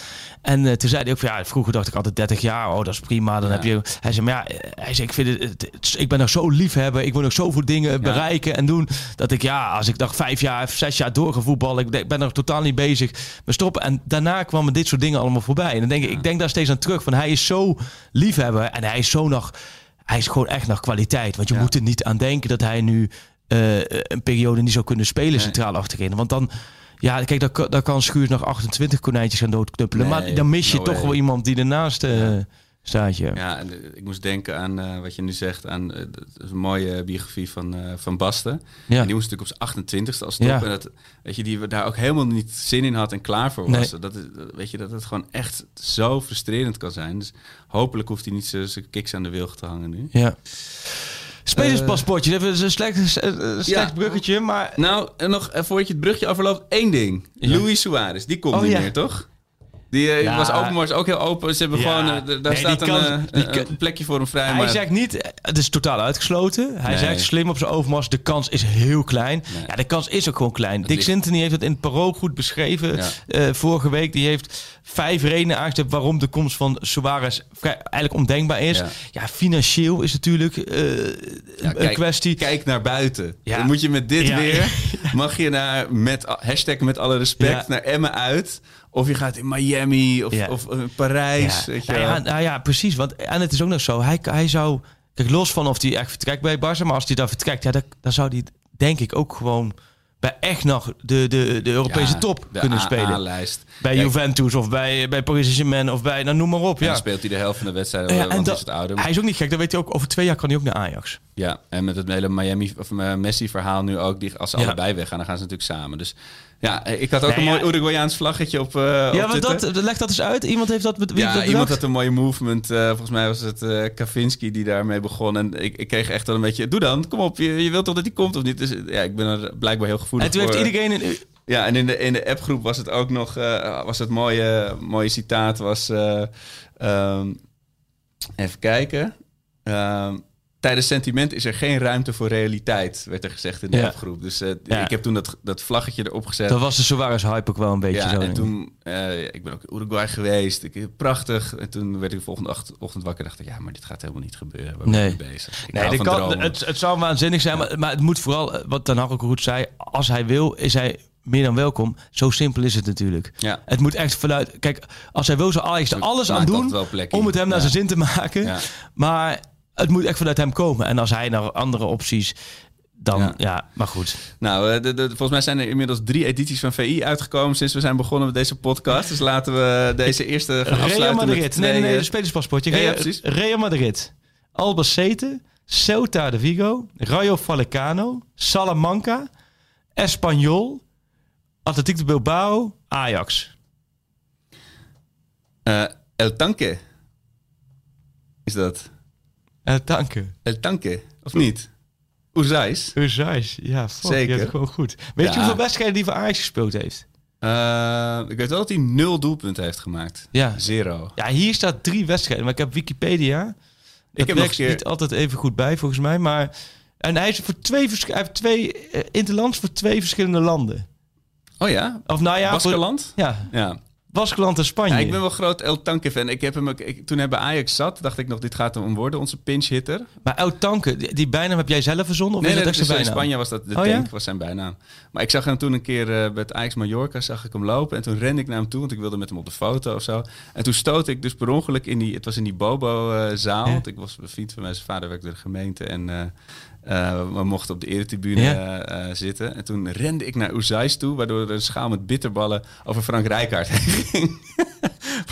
En eh, toen zei hij ook van ja, vroeger dacht ik altijd 30 jaar. Oh, dat is prima. Dan heb je. Hij zei maar ja, eh, hij zei ik vind het, het- het- ik ben nog zo liefhebber. Ik wil nog zoveel dingen bereiken en doen. Dat ik ja, als ik nog vijf jaar, of zes jaar door ga voetballen. Ik, ben nog totaal niet bezig met stoppen. En daarna kwamen dit soort dingen allemaal voorbij. En dan denk ik, ik denk daar steeds aan terug. Van hij is zo liefhebber en hij is zo nog. Hij is gewoon echt nog kwaliteit. Want je Ja. moet er niet aan denken dat hij nu eh, een periode niet zou kunnen spelen Nee. centraal achterin. Want dan, ja, kijk, daar, kan- daar kan Schuurs nog 28 konijntjes gaan doodknuppelen. Nee, maar dan mis je no toch way. wel iemand die ernaast eh, Ja, en, eh, ik moest denken aan eh, wat je nu zegt, aan is een mooie biografie van, van Basten. Ja. En die moest natuurlijk op zijn 28ste als top. Ja. En dat, weet je, die we daar ook helemaal niet zin in had en klaar voor Nee. was. Dat, is- dat- weet je, dat het gewoon echt zo frustrerend kan zijn. Dus hopelijk hoeft hij niet zijn kiks aan de wilg te hangen nu. Ja. Spelerspaspoortje, dat is een slecht, slecht Ja. bruggetje, maar... Nou, en nog voordat je het brugje overloopt, één ding. Ja. Luis Suarez, die komt Oh, niet meer, toch? Die eh, Ja. was open, was ook heel open. Ze hebben Ja. gewoon, eh, daar Nee, staat een, eh, een- plekje voor hem vrij. Hij maar zegt niet, het is totaal uitgesloten. Hij Nee. zegt slim op zijn overmars, de kans is heel klein. Nee. Ja, de kans is ook gewoon klein. Dick ligt- Sinton heeft het in het parool goed beschreven Ja. vorige week. Die heeft vijf redenen aangestipt waarom de komst van Suarez eigenlijk ondenkbaar is. Ja, financieel is natuurlijk een kijk, kwestie. Kijk naar buiten. Dan moet je met dit weer, mag je naar, met, hashtag met alle respect, naar Emmen uit. Of je gaat in Miami of, Ja. of eh, Parijs. Ja. Weet je Nou ja, nou ja, precies. Want, en het is ook nog zo, hij, hij zou... Kijk, los van of hij echt vertrekt bij Barca, maar als hij daar vertrekt, ja, dan, dan zou hij denk ik ook gewoon bij echt nog de, de, de Europese Ja, top de kunnen A- spelen. A-lijst. Bij Juventus of bij, bij Paris Saint-Germain of bij, nou noem maar op. En Ja. dan speelt hij de helft van de wedstrijden, Ja, want is het ouder. Hij is ook niet gek, dat weet hij ook. Over twee jaar kan hij ook naar Ajax. Ja, en met het hele Miami of eh, Messi-verhaal nu ook. Die, als ze allebei weggaan, dan gaan ze natuurlijk samen. Dus ja, ik had ook Nee, een mooi Uruguayaans vlaggetje op. eh ja, op maar dat, leg dat eens uit. Iemand heeft dat... Wie Ja, dat iemand had een mooie movement. eh, volgens mij was het eh Kavinski die daarmee begon. En ik, ik kreeg echt wel een beetje... Doe dan, kom op. Je, je wilt toch dat hij komt of niet? Dus ja, ik ben er blijkbaar heel gevoelig En toen heeft voor. iedereen... Een, Ja, en in de, in de appgroep was het ook nog... eh, was het mooie, mooie citaat was... eh, ehm, even kijken. Ehm, Tijdens sentiment is er geen ruimte voor realiteit, werd er gezegd in de Ja. Dus eh, Ja. ik heb toen dat, dat vlaggetje erop gezet. dat was de Suarez-hype ook wel een beetje Ja, zo. en toen, eh, ik ben ook in Uruguay geweest. Ik, prachtig. En toen werd ik de volgende ochtend wakker en dacht ik, ja, maar dit gaat helemaal niet gebeuren. Waar Nee. mee bezig? Ik Nee, kan, het, het zou waanzinnig zijn, maar, maar het moet vooral, eh, wat Hag ook goed zei, als hij wil, is hij meer dan welkom. Zo simpel is het natuurlijk. Ja. Het moet echt vanuit... Kijk, als hij wil, zou er Maakt alles aan doen om het hem naar zijn zin te maken. Maar het moet echt vanuit hem komen. En als hij naar andere opties, dan... Ja, Ja. maar goed. Nou, eh, de, de, volgens mij zijn er inmiddels drie edities van VI uitgekomen sinds we zijn begonnen met deze podcast. Dus laten we deze eerste gaan Real Madrid. Nee, nee, nee, twee, de spelerspaspoortje. Ja, ja, Real. Real Madrid. Albacete. Ceuta de Vigo. Rayo Vallecano. Salamanca. Espanyol. Atletico de Bilbao. Ajax. eh, El Tanque. Is dat? Uh, danken. El of niet? Oezais. Uzais. Ja, fuck, Zeker. je hebt het gewoon goed. Weet je hoeveel wedstrijden die voor Ajax gespeeld heeft? Eh, ik weet wel dat hij nul doelpunten heeft gemaakt. Ja. Zero. Ja, hier staat drie wedstrijden. Maar ik heb Wikipedia. Dat heb nog keer- niet altijd even goed bij, volgens mij. Maar... En hij, is voor twee, hij heeft twee uh, interlands voor twee verschillende landen. Oh ja? Of nou ja, voor, ja, Ja. Baskeland en Spanje. Ja, ik ben wel groot El Tanque fan. Ik heb hem ik, toen hij bij Ajax zat, dacht ik nog, dit gaat hem worden, onze pinch hitter. Maar El Tanke, die, die bijnaam heb jij zelf verzonnen? Of Nee, is nee, dat is, in? Spanje was dat, de Oh, ja? tank was zijn bijnaam. Maar ik zag hem toen een keer eh, bij het Ajax Mallorca, zag ik hem lopen. En toen rende ik naar hem toe, want ik wilde met hem op de foto of zo. En toen stootte ik dus per ongeluk in die, het was in die Bobo-zaal. Ja. Want ik was een vriend van mij, zijn vader werkte bij de gemeente. En eh, eh, we mochten op de eretribune Ja. zitten. En toen rende ik naar Oezais toe, waardoor er een schaal met bitterballen over Frank Rijkaard heen ging.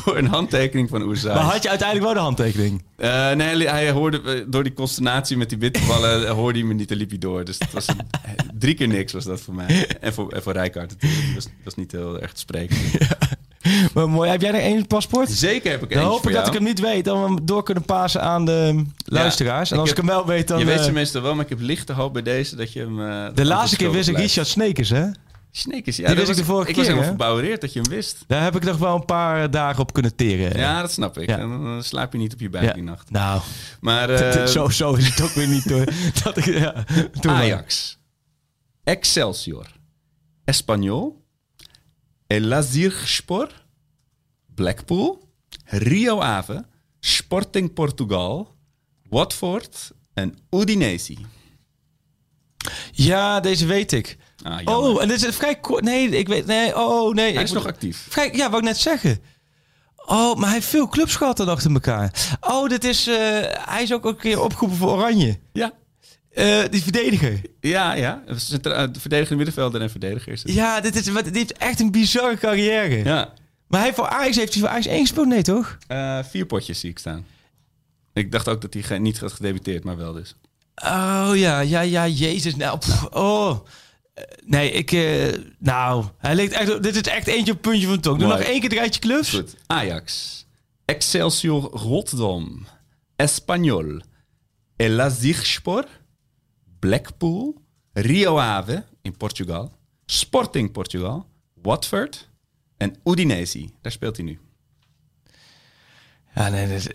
Voor een handtekening van Oezais. Maar had je uiteindelijk wel de handtekening? Eh, nee, hij hoorde eh, door die consternatie met die bitterballen eh, hoorde hij me niet en liep hij door. Dus het was een, drie keer niks was dat voor mij. En voor, en voor Rijkaard natuurlijk. Dat was, dat was niet heel erg te spreken. Maar mooi, heb jij er één paspoort? Zeker heb ik Dan eentje hoop ik dat ik hem niet weet, dan we hem door kunnen pasen aan de luisteraars. en als ik, heb- hem wel weet, dan... Je weet eh, ze meestal wel, maar ik heb lichte hoop bij deze dat je hem... eh, de laatste keer wist ik. Richard Snekers, hè? Snekers, ja. Die wist ik was- de vorige Ik was keer, helemaal verbouwereerd dat je hem wist. Daar heb ik nog wel een paar dagen op kunnen teren. Ja, dat snap ik. Ja. En dan slaap je niet op je buik Ja. die nacht. Nou, Maar eh, zo, zo is het ook weer niet hoor. Dat ik, ja. Ajax, Excelsior, Espanyol, Elazığspor, Blackpool, Rio Ave, Sporting Portugal, Watford en Udinese. Ja, deze weet ik. Ah. Oh, en dit is vrij kort. Nee, ik weet. Nee, oh nee. Hij is nog actief. Vrij, ja, wou ik net zeggen. Oh, maar hij heeft veel clubs gehad dan achter elkaar. Oh, dit is. eh, hij is ook een keer opgeroepen voor Oranje. Ja, Eh, die verdediger. ja, ja. Eh, Verdedigende middenvelder en verdediger is het. Ja, dit is, wat- die heeft echt een bizarre carrière. Ja. Maar hij voor Ajax heeft hij voor Ajax één gespeeld, nee toch? Vier potjes zie ik staan. Ik dacht ook dat hij niet had gedebuteerd, maar wel dus. Oh ja, ja, ja, jezus. Nou, pff, oh. Eh, Nee, ik... eh, nou, hij ligt echt... Dit is echt eentje op het puntje van de tong. Doe Mooi. nog één keer het rijtje clubs. Goed. Ajax. Excelsior Rotterdam. Espanyol. Elazigspor. Blackpool. Rio Ave in Portugal. Sporting Portugal. Watford. En Udinese. Daar speelt hij nu. Ja, nee, is...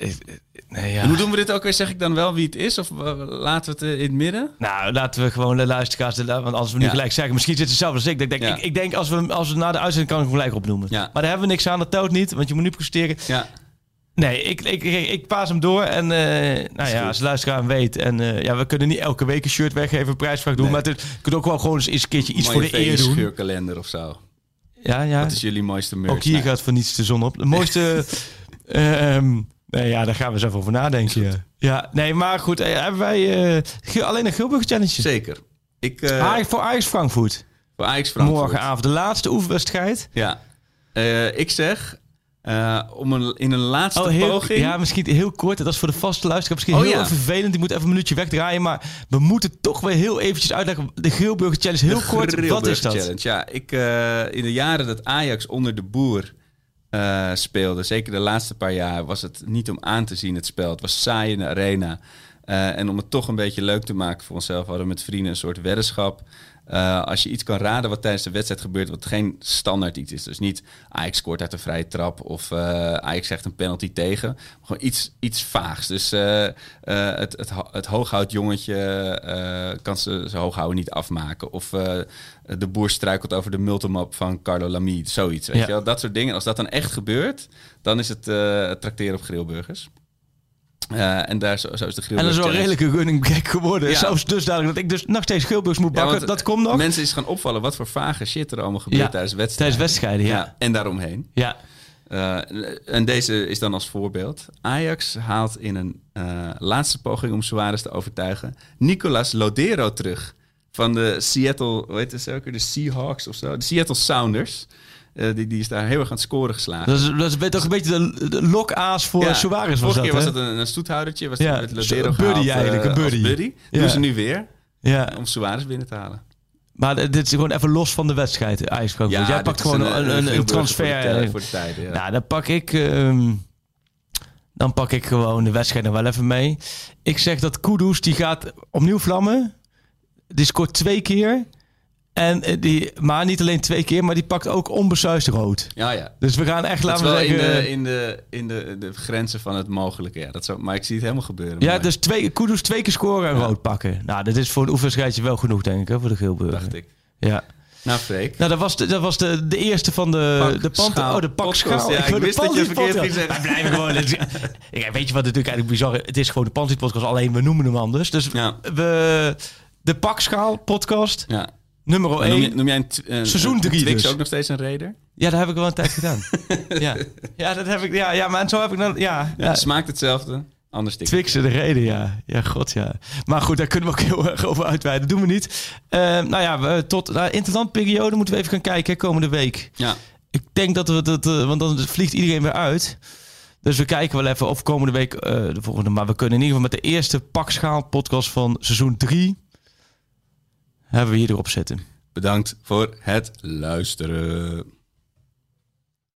Nee, ja. Hoe doen we dit ook weer? Zeg ik dan wel wie het is? Of eh, laten we het eh, in het midden? Nou, laten we gewoon de luisteraars... de- Want als we nu Ja. gelijk zeggen... Misschien zit het zelf als ik. Ik denk, Ja. ik, ik denk als, we, als we na de uitzending kan ik hem gelijk opnoemen. Ja. Maar daar hebben we niks aan. Dat telt niet. Want je moet nu presteren. Ja. Nee, ik, ik, ik, ik paas hem door. En eh, nou ja, als de luisteraar hem weet. En eh, ja, we kunnen niet elke week een shirt weggeven, een prijsvraag doen. Nee. Maar het, je kunt ook wel gewoon eens een keertje iets Mooie voor de eer doen. scheurkalender of zo. Ja, ja. Wat is jullie mooiste merch? Ook hier Nou, gaat voor niets de zon op. De mooiste... ehm, nee, ja, daar gaan we eens even over nadenken. Ja. ja, nee, maar goed. eh, hebben wij eh, alleen een Gilburg Challenge? Zeker. Ik, eh, Ajax voor Ajax Frankfurt. voor Ajax Frankfurt. Morgenavond de laatste oefenwedstrijd. Ja. Eh, ik zeg, eh, om een, in een laatste Oh, heel, poging... ja, misschien heel kort. Dat is voor de vaste luisteraar misschien Oh, heel ja. vervelend. Die moet even een minuutje wegdraaien. Maar we moeten toch weer heel eventjes uitleggen. De Gilburg Challenge, heel De kort. Wat is dat? Challenge. Ja, ik, eh, in de jaren dat Ajax onder de boer eh, speelde, zeker de laatste paar jaar, was het niet om aan te zien het spel. Het was saai in de arena. Eh, en om het toch een beetje leuk te maken voor onszelf, hadden we met vrienden een soort weddenschap. Eh, als je iets kan raden wat tijdens de wedstrijd gebeurt, wat geen standaard iets is. Dus niet Ajax scoort uit een vrije trap of eh, Ajax zegt een penalty tegen. Maar gewoon iets, iets vaags. Dus eh, het, het, het hooghoud jongetje eh, kan ze zijn hooghouden niet afmaken. Of de boer struikelt over de multimap van Carlo Lamy. Zoiets, weet Ja. je wel. Dat soort dingen. Als dat dan echt gebeurt, dan is het trakteren op grillburgers. Eh, en daar zo, zo is de En dat is wel een running gag geworden. Ja. Zelfs dusdanig dat ik dus nog steeds moet bakken. dat komt nog. Mensen is gaan opvallen wat voor vage shit er allemaal gebeurt Ja, tijdens wedstrijden. tijdens wedstrijden, ja. En daaromheen. Ja. Eh, en deze is dan als voorbeeld. Ajax haalt in een eh, laatste poging om Suarez te overtuigen... Nicolas Lodero terug. Van de Seattle, hoe heet het ook? De Seahawks of zo. De Seattle Sounders. Eh, die, die is daar heel erg aan het scoren geslagen. Dat is, dat is toch een beetje de, de lokaas voor Ja, Suarez was Vorige dat, keer was het een, een stoethoudertje. Was Ja, met een buddy gehaald, eh, eigenlijk, een buddy. buddy. Ja. Doen ze nu weer Ja. om Suarez binnen te halen. Maar dit is gewoon even los van de wedstrijd. Jij pakt gewoon een, een, een, Gilburger transfer. Voor de, voor ja. Nou, dan pak ik... ehm, dan pak ik gewoon de wedstrijd nog wel even mee. Ik zeg dat Kudus, die gaat opnieuw vlammen. Die scoort twee keer. En eh, die, maar niet alleen twee keer, maar die pakt ook onbesuisd rood. ja, ja. Dus we gaan echt, laten we wel in, zeggen... de, in, de, in de, de grenzen van het mogelijke. Ja, dat zou, maar ik zie het helemaal gebeuren. ja, dus twee, Kudus twee keer scoren en Ja. rood pakken. Nou, dat is voor een oefenwedstrijdje wel genoeg, denk ik, hè, voor de Gilburger. dacht ik. Ja. Nou, Freek. Nou, dat was de, dat was de, de eerste van de, Pak- de schaal Oh, de pakschaal. Ja, ik wist dat je verkeerd ging zeggen. Wij blijven gewoon... het is- Ja, weet je wat natuurlijk eigenlijk bizar is? Het is gewoon de podcast, alleen we noemen hem anders. Dus Ja. we... De pakschaal podcast, Ja. Nummer Maar Noem, 1. je- noem jij een, Seizoen een drie Twix dus. ook nog steeds een raider? Ja, dat heb ik wel een tijd gedaan. ja. ja, dat heb ik... Ja, ja, maar zo heb ik dan... Ja, Ja, ja. het smaakt hetzelfde, anders. Twixen de reden, ja. Ja, god, ja. Maar goed, daar kunnen we ook heel erg over uitweiden. Dat doen we niet. Eh, nou ja, we, tot nou, interlandperiode moeten we even gaan kijken, hè, komende week. Ja. Ik denk dat we dat, eh, want dan vliegt iedereen weer uit. Dus we kijken wel even of komende week eh, de volgende. Maar we kunnen in ieder geval met de eerste pakschaal podcast van seizoen 3 hebben we hier zitten. Bedankt voor het luisteren.